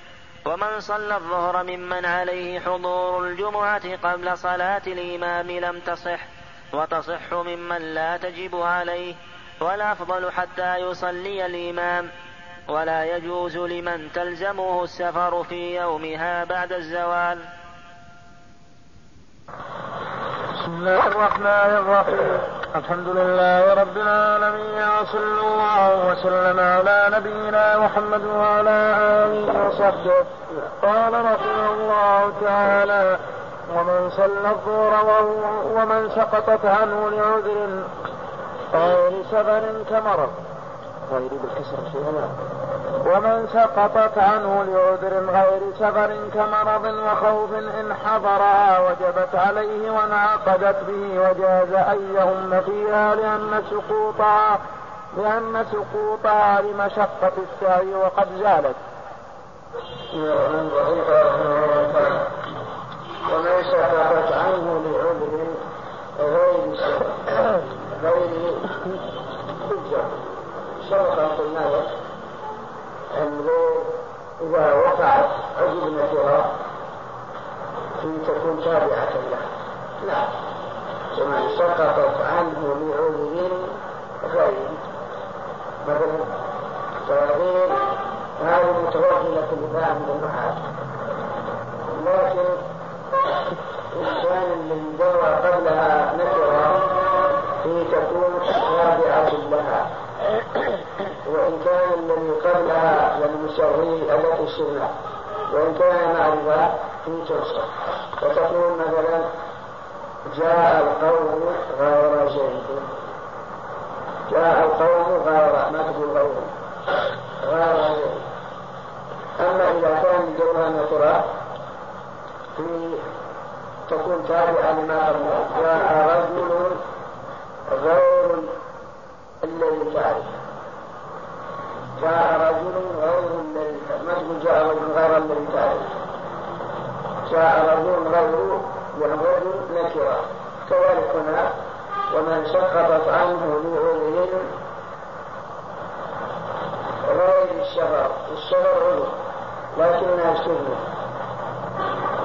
ومن صلى الظهر ممن عليه حضور الجمعة قبل صلاة الإمام لم تصح. وتصح ممن لا تجب عليه والأفضل حتى يصلي الإمام. ولا يجوز لمن تلزمه السفر في يومها بعد الزوال. بسم الله الرحمن الرحيم. الحمد لله رب العالمين وصلى الله وسلم على نبينا محمد وعلى آله وصحبه. قال رحمه الله تعالى ومن صلى الظهر ومن سقطت عنه لعذر غير سفر كمرض. غير بالكسر شيئا ومن سقطت عنه لعذر غير سفر كمرض وخوف إن حضرها وجبت عليه وانعقدت به وجاز أن يهم فيها لأن سقوطها لأن سقوطها لمشقة السعي وقد زالت. ومن سقطت عنه لعذر غير غير حجة. سبق قلنا لك أنه إذا وقعت عضو النكرة تكون تابعة له. لا ومن سقطت عنه لعذر غير. مثلا تغيير هذه متوجهة لبعض النحاة لكن الذي دور قبلها تكون تابعة لها. وإن كان الذي قبلها للمسوي التي سنة وإن كان معرفة وتقول مثلا جاء القوم غير زيد جاء القوم غير ما تقول غير غير أما إذا كان جوها وتراب في لما قبله جاء رجل غير الذي تعرف جاء رجل غير الذي ما جاء رجل غير الذي تعرف جاء رجل غير والرجل نكرة كذلك هنا ومن سقطت عنه لعذر غير الشهر الشهر عذر لكنها سنة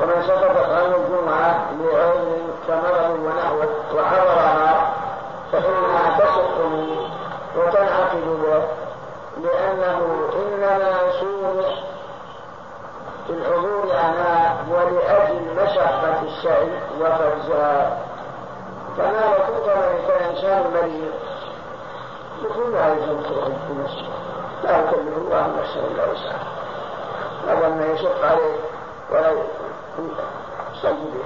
ومن سقطت عنه الجمعة لعذر كمرض ونحوه وحضرها فإنها منه وتنعقد به لأنه إنما سومح في الحضور عنها ولأجل مشقة الشيء وفرزها. كما لو كنت كإنسان مريض؟ يقول لا يلزم تروح بنفسه لا يكلف الله نفسا إلا وسعها هذا ما يشق عليه. ولا يسجد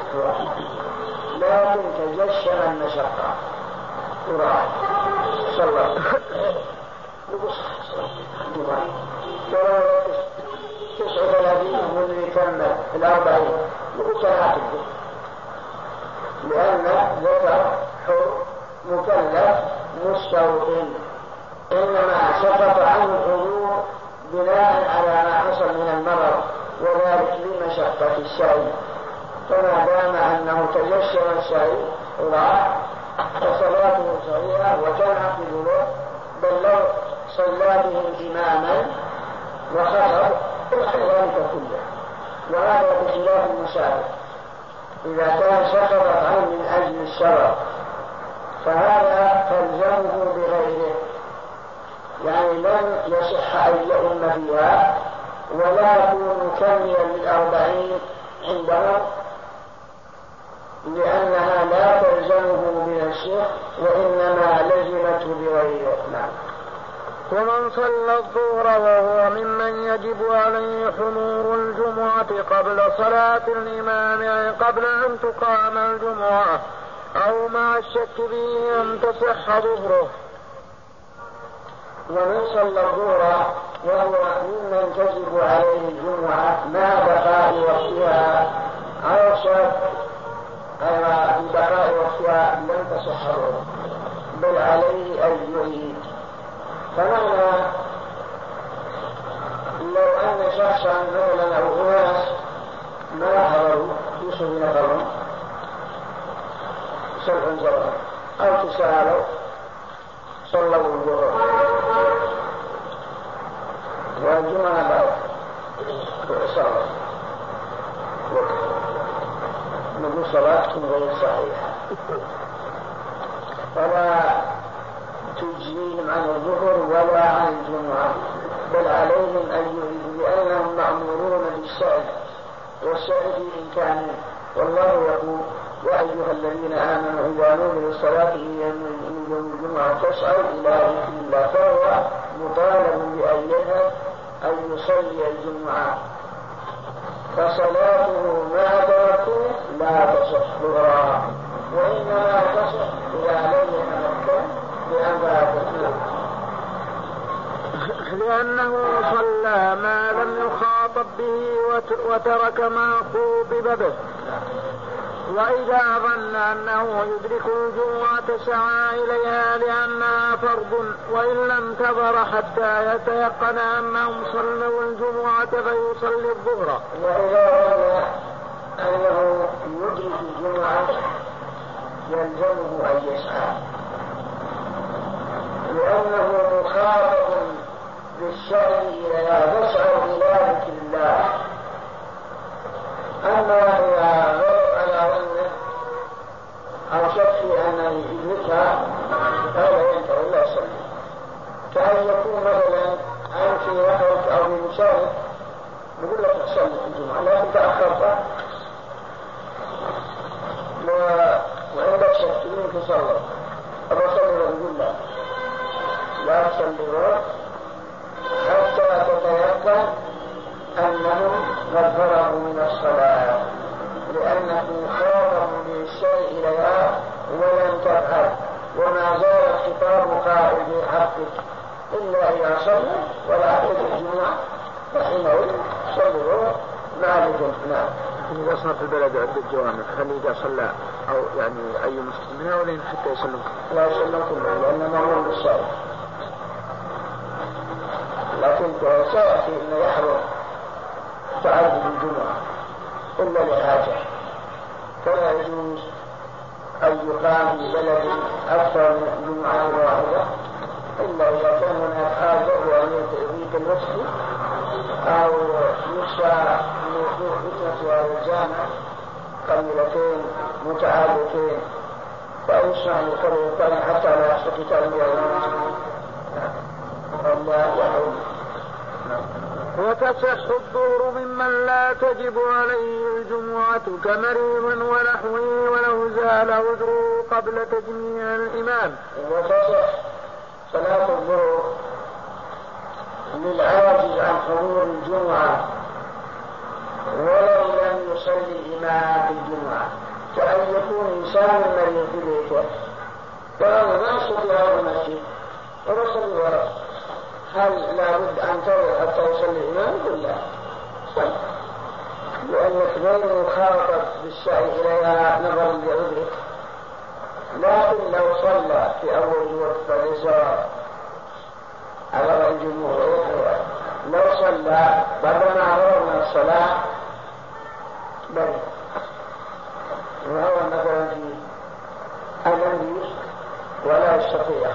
لكن تجشم المشقة وراح صلى تسعة وثلاثين من يكمل الأربعين يقول صلاة لأن ذكر حر مكلف مستوطن إنما سقط عنه الحضور بناء على ما حصل من المرض وذلك لمشقة الشيء فما دام أنه تجشم الشيء راح فصلاته صحيحة وتنعقد له بل لو صلى به إماما وخطب ذلك كله. وهذا بخلاف المسافر إذا كان سقطت عنه من أجل الشرع فهذا تلزمه بغيره. يعني لن يصح أن يؤم فيها. ولا يكون مكملا للأربعين عندهم لأنها لا تلزمه بنفسه وإنما لزمته بغيره نعم ومن صلى الظهر وهو ممن يجب عليه حضور الجمعة قبل صلاة الإمام أي قبل أن تقام الجمعة أو مع الشك فيه أن تصح ظهره. ومن صلى الظهر وهو ممن تجب عليه الجمعة مع بقاء وقتها أو شك أي بقاء وقتها لم تصح بل عليه أن يعيد فمعنى لو أن شخصا مثلا أو أناس ما حضروا في صدور نفرهم سبع جرى أو تسالوا صلوا الظهر والجمعة بعد صلاة نقول صلاتكم غير صحيحة فلا تجزيهم عن الظهر ولا عن الجمعة بل عليهم أن يريدوا لأنهم مأمورون بالسعي والسعي في إمكانه والله يقول يا أيها الذين آمنوا إذا نودوا للصلاة من يوم ذكر الله فهو مطالب بأن يذهب أن يصلي الجمعة. فصلاته ما تركوا لا تصح ظهرا وإنما تصح إذا لم يتمكن لأنه صلى ما لم يخاطب به وترك ما خوطب به. وإذا ظن أنه يدرك الجمعة سعى إليها لأنها فرض وإن لم تظهر حتى يتيقن أنهم صلوا الجمعة فيصلي الظهر. وإذا ظن أنه يدرك الجمعة يلزمه أن يسعى لأنه مخاطب بالشرع إلى تسعى إلى الله أما إذا أو شك أن يدركها فهذا ينفع إلا يصلي كأن يكون مثلا أنت في نحرك أو في مشارك نقول لك تصلي في الجمعة لكن تأخرت. وعندك شك منك تصلي الرسول يقول لا؟ لا تصلون حتى تتيقن قد فرغوا من الصلاة. لأنه خاطب بالشيء إليها ولم تفعل وما زال خطاب قائل بحقك إلا إذا صلى ولا أحد الجمعة فحينئذ صلوا مالك نعم في البلد عدة جوامع هل إذا صلى أو يعني أي مسلم منها ولا حتى يسلم لا يسلم كلهم لأنه مأمور بالصلاة لكن سيأتي أنه يحرم تعدد الجمعة إلا لحاجة فلا يجوز أن يقام في بلد أكثر من جمعة واحدة. إلا إذا كان هناك حاجة وأن يتأذيك المسجد أو يخشى من فتنة هذا الجامع قليلتين متعاليتين فيسمع القريتين حتى لا يحصل قتال المسجد الله يحول وتصح الظهر ممن لا تجب عليه الجمعة كمريض ونحوه ولو زال عذره قبل تجميع الإمام. وتصح صلاة الظهر للعاجز عن حضور الجمعة ولو لم يصلي الإمام في الجمعة. كأن يكون إنسان مريض في بيته فهذا ما يستطيع المسجد. ويصلي وراء هل لابد أن ترى حتى يصلي الإمام يقول لا. صل لأنك غير مخاطب بالسعي إليها نظرا لعذرك لكن لو صلى في أول الوقت فليس على الجمهور لو صلى بعد ما فرغ من الصلاة بل وهو مثلا في الأنبياء ولا يستطيع.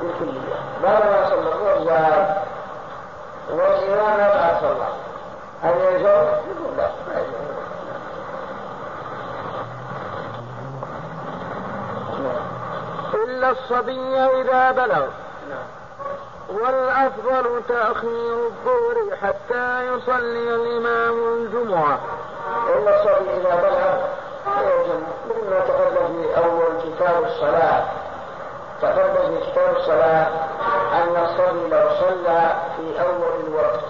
بالكلية. ما صلى الظهر زاد والإمام ما صلى هل يجوز؟ يقول لا. ما يجوز إلا الصبي إذا بلغ. والأفضل تأخير الظهر حتى يصلي الإمام الجمعة. إلا الصبي إذا بلغ. يجب مما تقدم في أول كتاب الصلاة. تقدم في الصلاة أن الصبي لو صلى في أول الوقت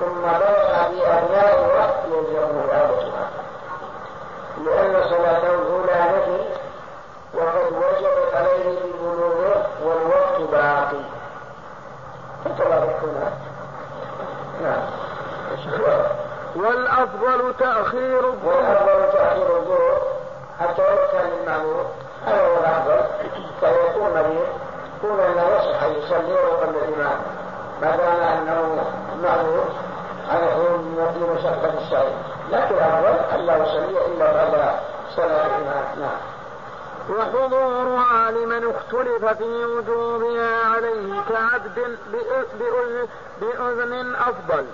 ثم بلغ في أثناء الوقت يلزمه إعادتها لأن صلاته الأولى نفي وقد وجبت عليه ببلوغه والوقت باقي. فتباركنا نعم. والأفضل تأخير الظهر. والأفضل تأخير الظهر حتى كان المعمور هو الأفضل فيكون مريض يكون أنه يصح أن يصلي قبل الإمام ما دام أنه معمور على حين في مشقة السعي لكن الأفضل أن لا يصلي إلا بعد صلاة الإمام نعم وحضورها لمن اختلف في وجوبها عليه كعبد بأذن, أفضل.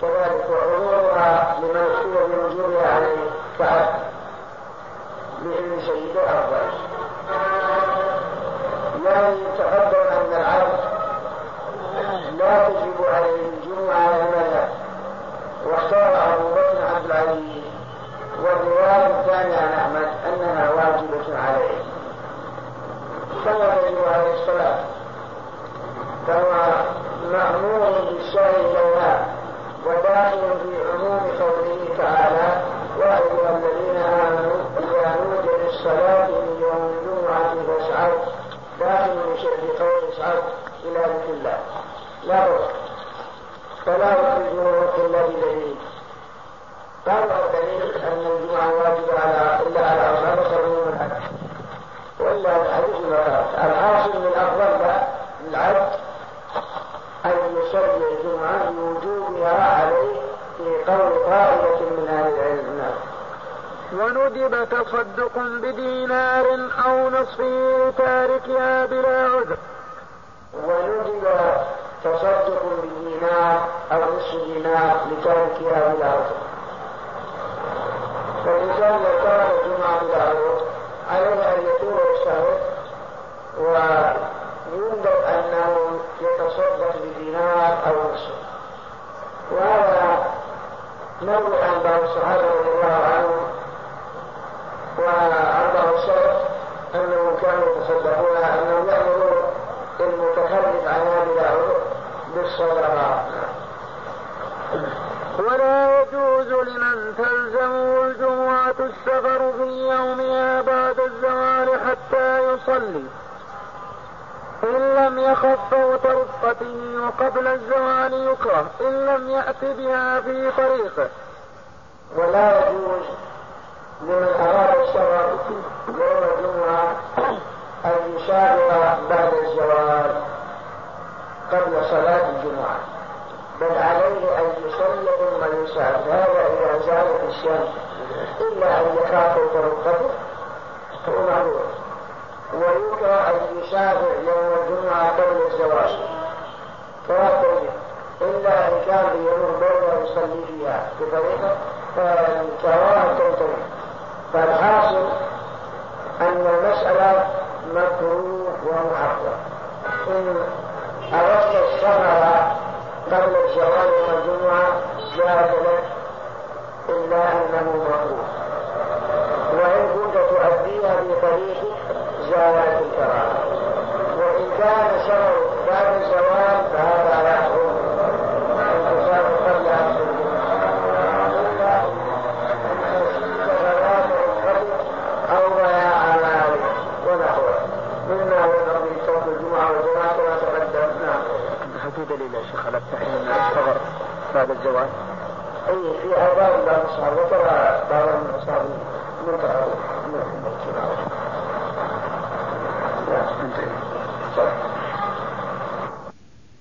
كذلك وحضورها لمن اختلف في وجوبها عليه كعبد. بإذن سيد أفضل يعني تقدم أن العبد لا تجب عليه الجمعة لماذا واختار أبو بكر عبد العزيز والرواية الثانية عن أحمد أنها واجبة عليه كما تجب عليه الصلاة. كما مأمور بالسعي إليها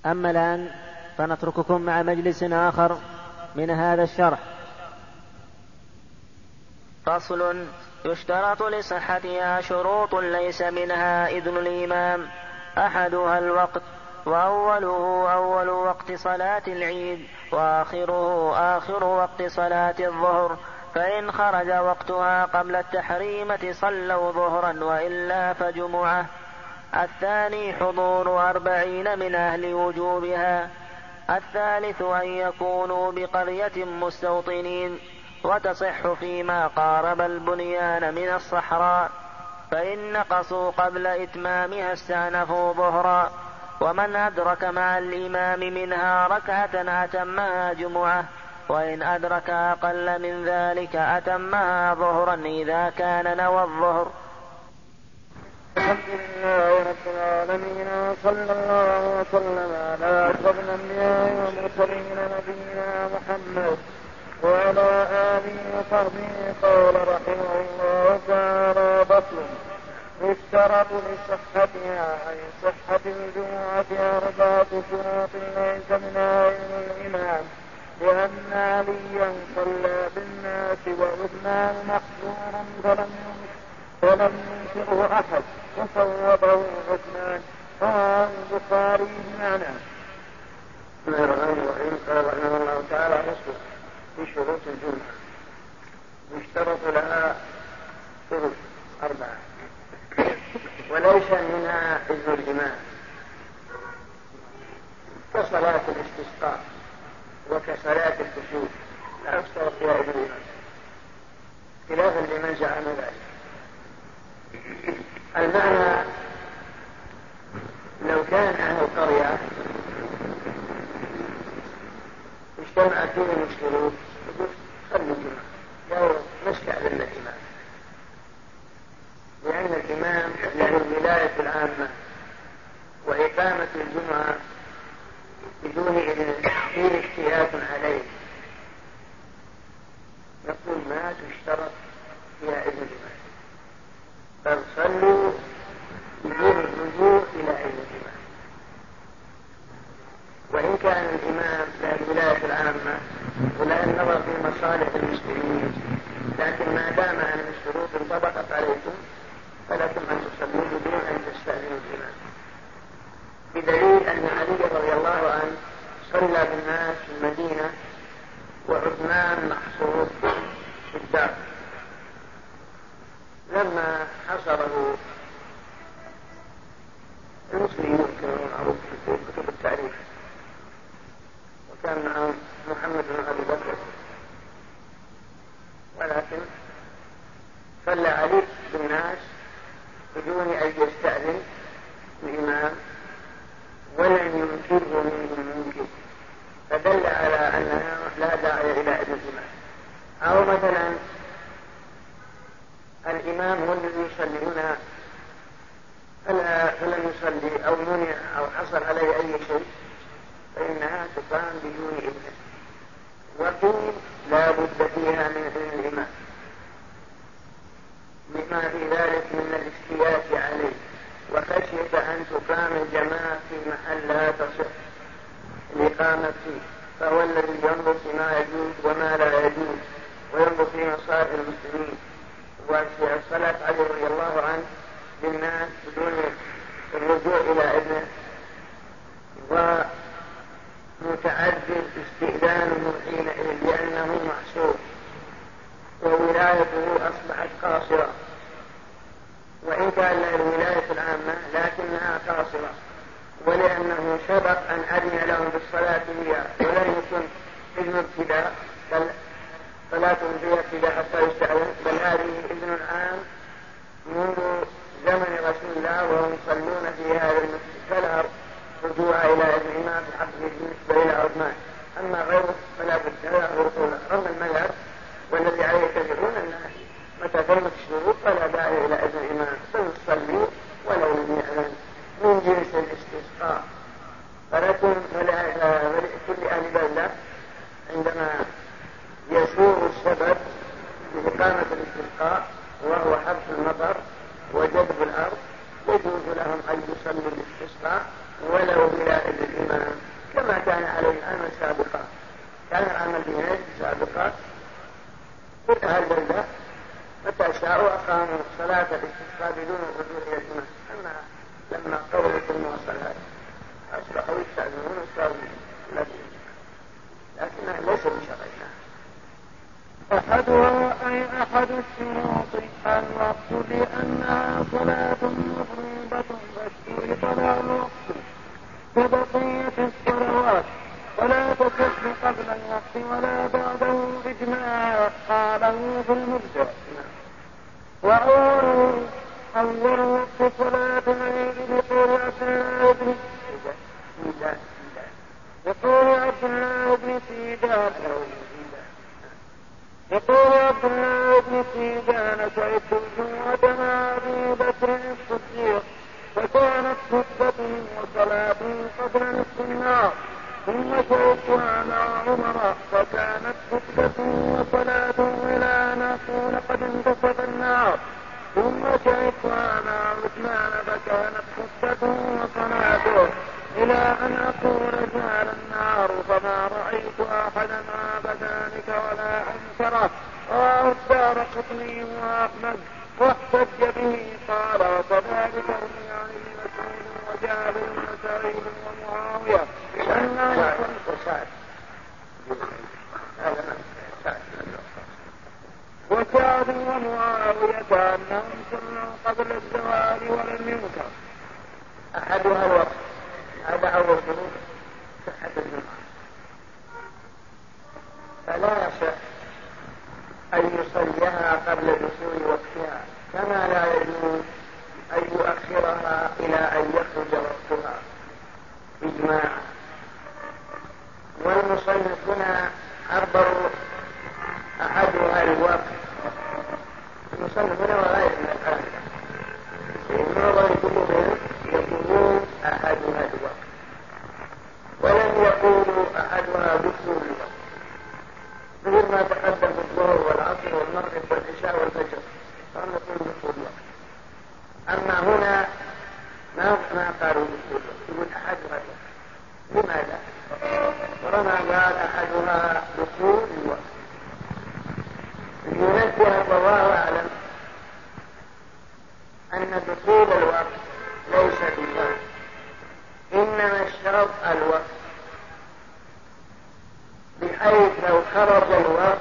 أما الآن فنترككم مع مجلس آخر من هذا الشرح. فصل يشترط لصحتها شروط ليس منها إذن الإمام. أحدها الوقت وأوله أول وقت صلاة العيد وآخره آخر وقت صلاة الظهر. فإن خرج وقتها قبل التحريمة صلوا ظهرا وإلا فجمعة. الثاني حضور أربعين من أهل وجوبها. الثالث أن يكونوا بقرية مستوطنين وتصح فيما قارب البنيان من الصحراء فإن نقصوا قبل إتمامها استأنفوا ظهرا. ومن أدرك مع الإمام منها ركعة أتمها جمعة وإن أدرك أقل من ذلك أتمها ظهرا إذا كان نوى الظهر. الحمد لله رب العالمين وصلى الله وسلم على أشرف الأنبياء والمرسلين نبينا محمد وعلى آله وصحبه قال رحمه الله تعالى بطل يشترط لصحتها أي صحة الجمعة أربعة شروط ليس منها علم الإمام لأن عليا صلى بالناس وعثمان محظور فلم ولم ينكره أحد وصوبه عثمان رواه البخاري بمعنى. بسم الله الرحمن الرحيم. قال رحمه الله تعالى فصل في شروط الجمعة. يشترط لها شروط أربعة. وليس منها إذن الإمام كصلاة الاستسقاء وكصلاة الكسوف لا يشترط فيها إذن الإمام خلافا لمن زعم ذلك. المعنى لو كان أهل القرية اجتمع فيه المسلمون يقول صلوا الجمعة لا نشكى لنا الإمام لأن الإمام له الولاية العامة وإقامة الجمعة بدون إذن فيه اجتهاد عليه. نقول ما تشترط فيها إذن الإمام بل صلوا بدون الرجوع إلى علم الإمام وإن كان الإمام له الولاية العامة ولا النظر في مصالح المسلمين لكن ما دام أن الشروط انطبقت عليكم فلكم أن تصلوا بدون أن تستأذنوا الإمام بدليل أن علي رضي الله عنه صلى بالناس في المدينة وعثمان محصور في الدار. وقت صلاة بن يقول عبد الله بن سيدان يقول عبد الله بن سيدان شهدت الجمعة مع بكر الصديق فكانت خطبته وصلاته قبل نصف النار ثم شهدتها مع عمر فكانت خطبته وصلاته إلى أن قد انتصف النار. ثم شهدتها مع عثمان فكانت خطبته وصلاته إلى أن أقول جعل النار فما رأيت أحدا عاب ذلك ولا أنكره رواه الدار قطني وأحمد. واحتج به قال وكذلك روي عن ابن مسعود وجابر بن سعيد ومعاوية أن وسعد ومعاوية أنهم صلوا قبل الزوال ولم ينكر أحدها الوقت هذا أول شروط صحة الجمعة فلا يصح أن يصليها قبل دخول وقتها كما لا يجوز أن يؤخرها إلى أن يخرج وقتها إجماعا والمصنف هنا عبروا أحدها الوقت هنا وغير من الآخر معظم كتبهم يقولون أحدها الوقت ولم يقولوا أحدها دخول الوقت مثل ما تقدم في الظهر والعصر والمغرب والعشاء والفجر. فهم يقولون دخول الوقت أما هنا ما ما قالوا دخول الوقت يقول أحدها الوقت لماذا؟ ورما قال أحدها دخول الوقت. لينبه الله أعلم أن دخول الوقت ليس بشرط إنما الشرط الوقت. بحيث لو خرج الوقت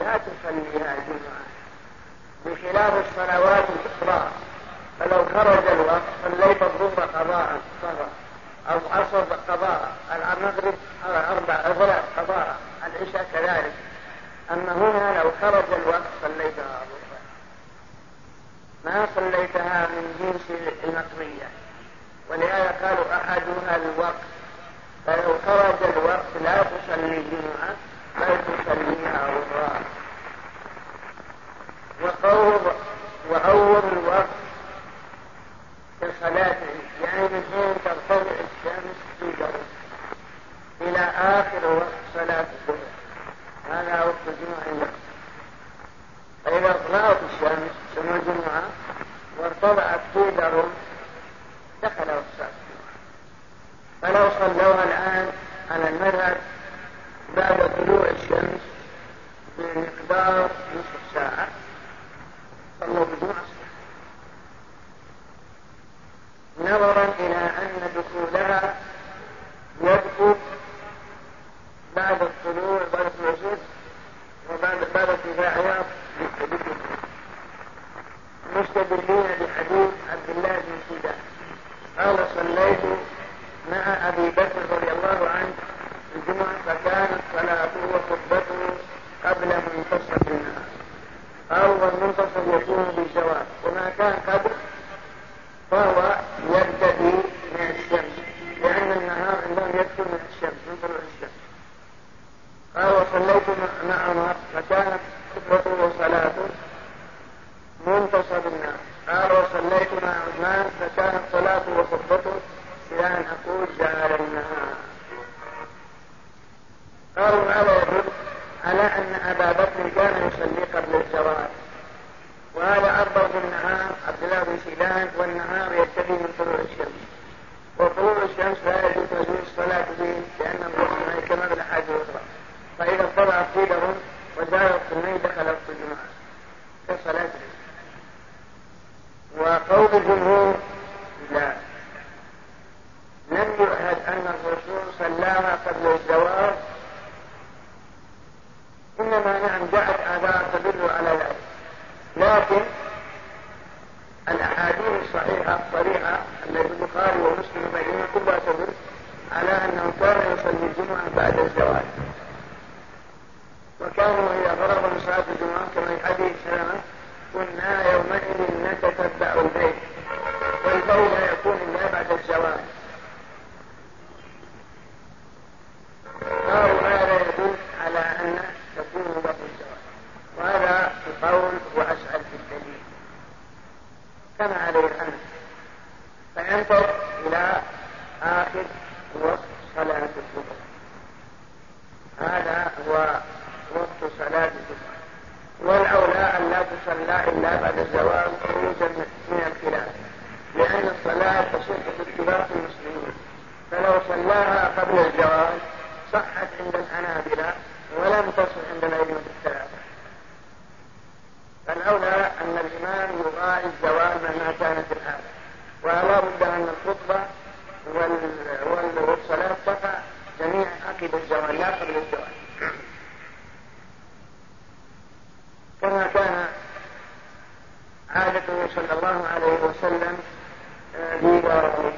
لا تصليها جمعة بخلاف الصلوات الأخرى فلو خرج الوقت صليت الظهر قضاء صغر أو عصر قضاء المغرب أربع ثلاث قضاء العشاء كذلك. أما هنا لو خرج الوقت صليتها ظهرا ما صليتها من جنس المقضية. ولهذا قالوا أحدها الوقت. فلو خرج الوقت لا تصلي جمعة بل تصليها ظهرا وقول وأول الوقت كصلاة يعني من حين ترتفع الشمس في درجة آخر وقت صلاة الظهر. هذا الجمعة فإذا طلعت الشمس يوم الجمعة وارتفعت قيدهم دخل وقت صلاة الجمعة فلو صلوها الآن على المذهب بعد طلوع الشمس بمقدار نصف ساعة. صلوا بالجمعة نظرا إلى أن دخولها يبدو بعد الطلوع بعد الوجود بعد ارتفاعها مستدلين بحديث عبد الله بن سيدان. قال صليت مع أبي بكر رضي الله عنه الجمعة فكانت صلاته وخطبته قبل منتصف النهار. أو والمنتصف يكون بالزواج وما كان قبل فهو يبتدي من الشمس لأن النهار عندهم يكثر من الشمس من طلوع الشمس. قال وصليت مع عمر فكانت خطبته وصلاته منتصف النهار قال وصليت مع عثمان فكانت صلاته وخطبته إلى ان أقول جعل النهار. قالوا هذا يدل على أن أبا بكر كان يصلي قبل الزواج وهذا أفضل بالنهار عبد الله بن سيدان والنهار يبتدي من طلوع الشمس. وطلوع الشمس لا يجوز نزول الصلاة به لأنه كما في الاخرى فإذا طلع قيلهم وزال القرنين دخل وقت الجمعة. كصلاة وقول الجمهور لا. لم يعهد أن الرسول صلاها قبل الزواج إنما نعم جاءت آثار تدل على ذلك. لكن الأحاديث الصحيحة الصريحة التي البخاري ومسلم بينها كلها تدل على أنه كان يصلي الجمعة بعد الزواج. وكانوا إذا فرغوا من صلاة الجمعة كما في حديث سلمة كنا يومئذ نتتبع البيت والبول يكون إلا بعد الزواج قالوا هذا يدل على أن تكون بعد الزواج وهذا القول وأسأل في الدليل كما عليه الأمر فينظر إلى آخر وقت صلاة الظهر هذا هو وقت صلاة الجمعة والأولى أن لا تصلى إلا بعد الزواج خروجا من الخلاف لأن الصلاة تصح باتفاق المسلمين. فلو صلاها قبل الزواج صحت عند الحنابلة ولم تصح عند الأئمة الثلاثة فالأولى أن الإمام يراعي الزواج مهما كانت الحالة ولا بد أن الخطبة والصلاة تقع جميعا عقب الزواج لا قبل الزواج كما كان عادته صلى الله عليه وسلم في داره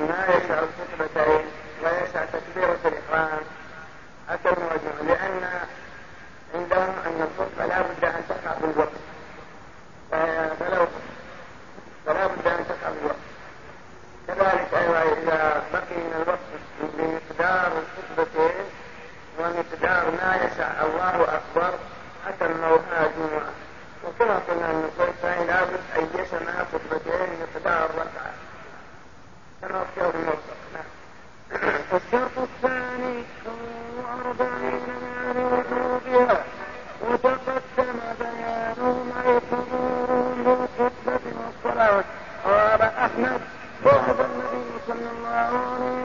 ما يشع الخطبتين ويسع تكبيرة الإحرام أتوا وجهه لأن عندهم أن الخطبة لا بد أن تقع في الوقت فلو فلا بد أن تقع في الوقت كذلك أيضا إذا بقي من الوقت بمقدار الخطبتين ومقدار ما يسع الله أكبر حتى الموها جمعة. وكما قلنا أن الخطبة لابد أن يسمع خطبتين مقدار ركعة. الموضوع نعم الشرط الثاني صلى الله عليه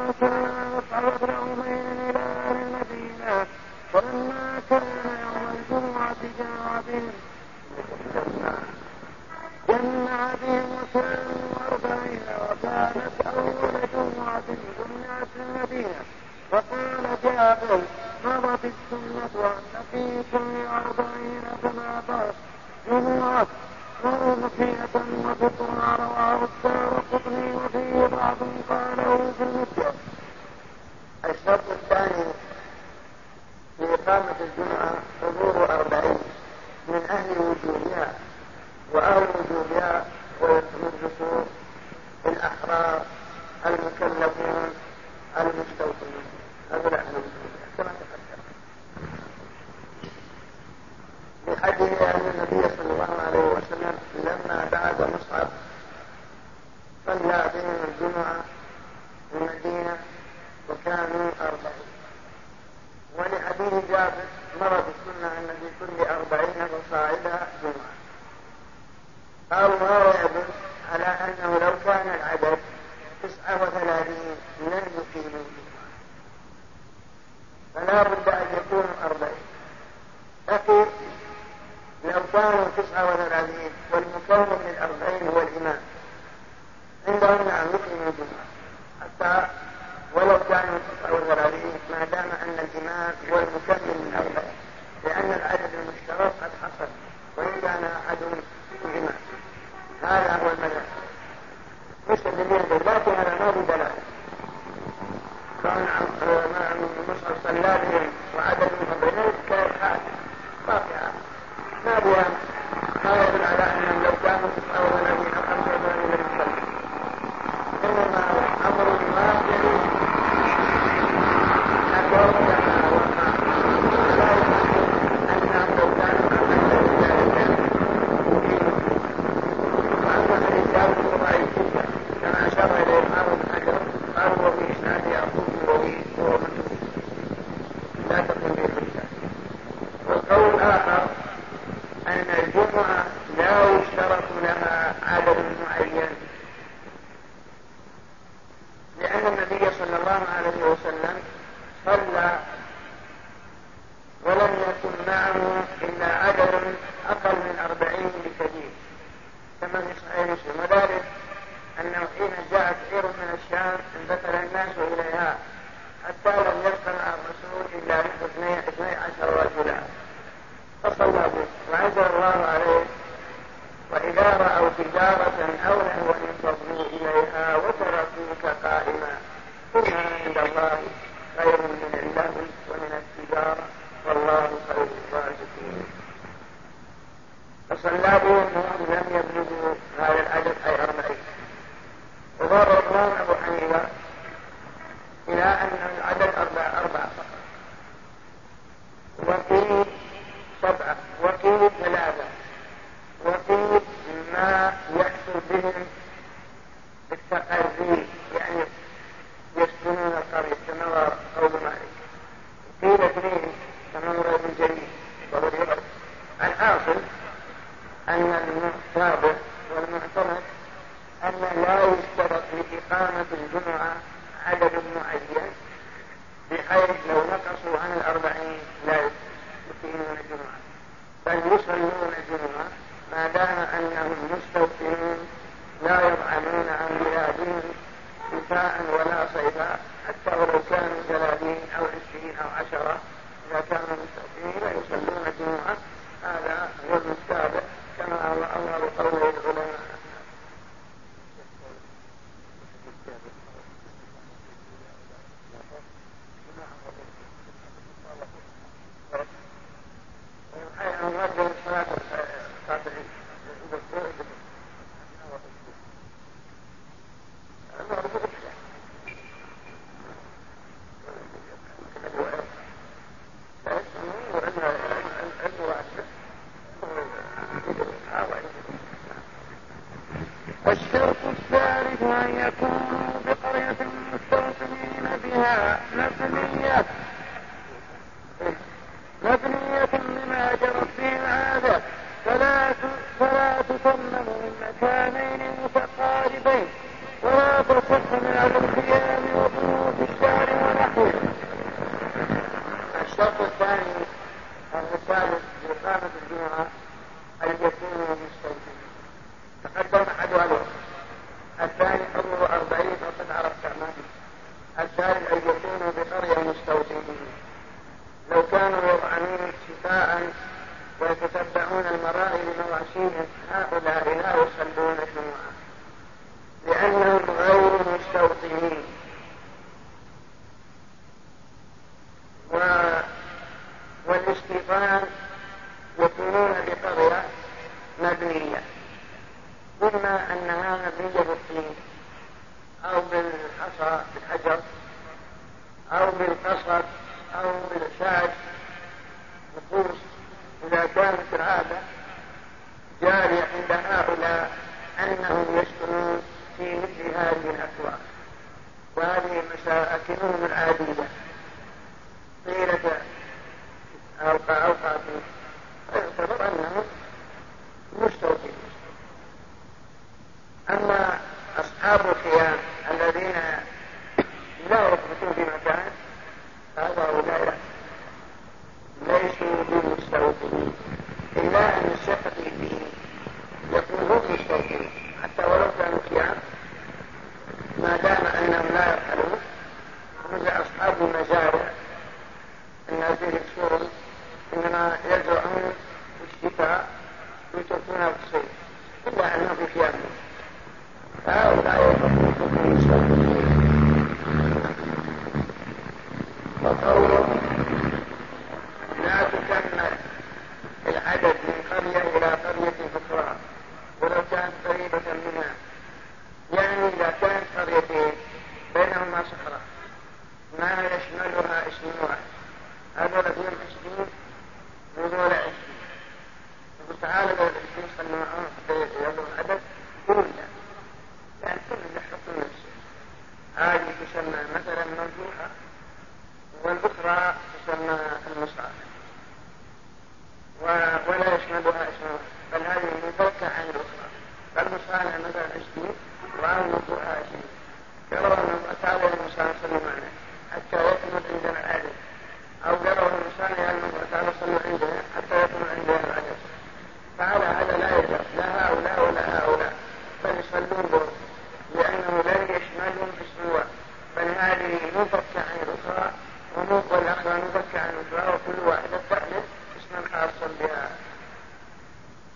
وسلم يصعد يومين إلى المدينة فلما كان يوم الجمعة جاء جمع بهم وكانوا أربعين وكانت أول جمعة جمعت المدينة وقال جابر مضت السنة أن في كل أربعين كما قال جمعة وأضحية وفطرا رواه الدار قطني وفيه بعض قاله في المدة الشرط الثاني في إقامة الجمعة حضور أربعين من أهل وجوبها وأهل وجوبها والمجلسون الأحرار المكلفون المستوطنون هؤلاء وجوبها كما تقدم لحديث أن النبي صلى الله عليه وسلم لما بعد مصعب صلى بهم الجمعة في المدينة وكانوا أربعين. ولحديث جابر مرض السنة أن في كل أربعين فصاعدا جمعة. قالوا هذا يدل على أنه لو كان العدد تسعة وثلاثين لن يقيموا فلا بد أن يكونوا أربعين. لكن لو كانوا تسعة وثلاثين والمكون من الأربعين هو الإمام عندهم نعم يقيموا الجمعة حتى ولو كانوا تسعة وثلاثين ما دام أن الإمام هو المكمل من الأربعين لأن العدد المشترك قد حصل. وإن كان أحد الإمام هذا هو المذهب مستدلين لكن هذا ما في دلالة كان مصعب صلى بهم going to be in.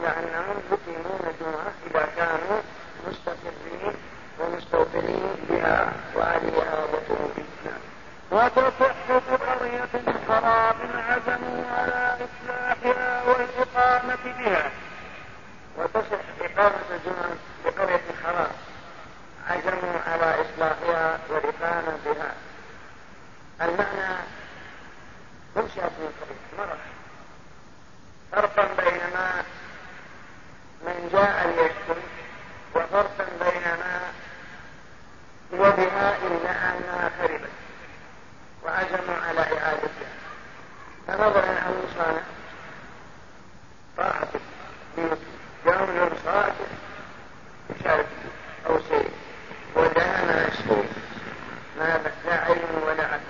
وأهلها وتصح بقرية خراب عزموا على إصلاحها والإقامة بها. وتصح إقامة الجمعة بقرية خراب عزموا على إصلاحها والإقامة بها. المعنى منشأة من قرية مرة. فرقا بينما من جاء ليسكن وفرقا بينما وبها إلا أنها خربت وعزموا على إعادتها. فنظرا أو صانع طاعة يوم صادق شرك أو سيء ودهن مسؤول ما لا علم ولا عقل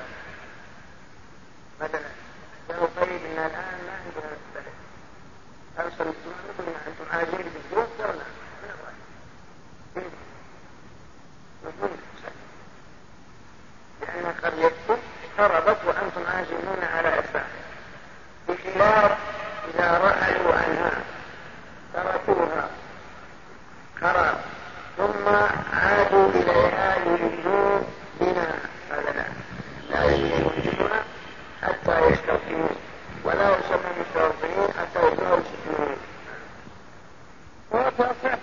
مثلا له طيب ان الان ما عندنا البلد ارسل نقول أنتم عاجلين الراجل لأن قريتكم خربت وأنتم عازمون على اصلاحها بخلاف اذا رحلوا عنها تركوها خراب ثم عادوا اليها يريدون بناء هذا لا لا يريدون حتى يستوطنون ولا يسمى مستوطنين حتى يكونوا مسلمين وتصح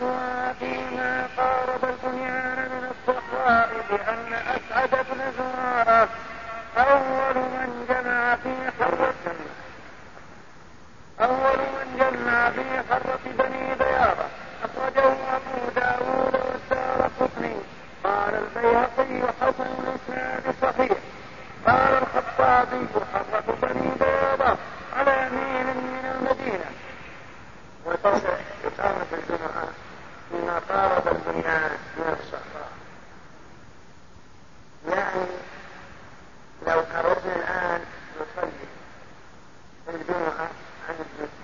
إقامتها فيما قارب البنيان من الصحراء بأن أسعد بن زرارة أول من جمع في حرة أول من جمع في حرة بني بياضة أخرجه أبو داود والدار قطني. قال البيهقي حسن الإسناد صحيح. قال الخطابي حرة بني بياضة على يمين من المدينة. وتصح إقامة الجمعة. فيما قارب البنيان من الصحراء يعني لو خرجنا الآن نصلي الجمعة عن المسجد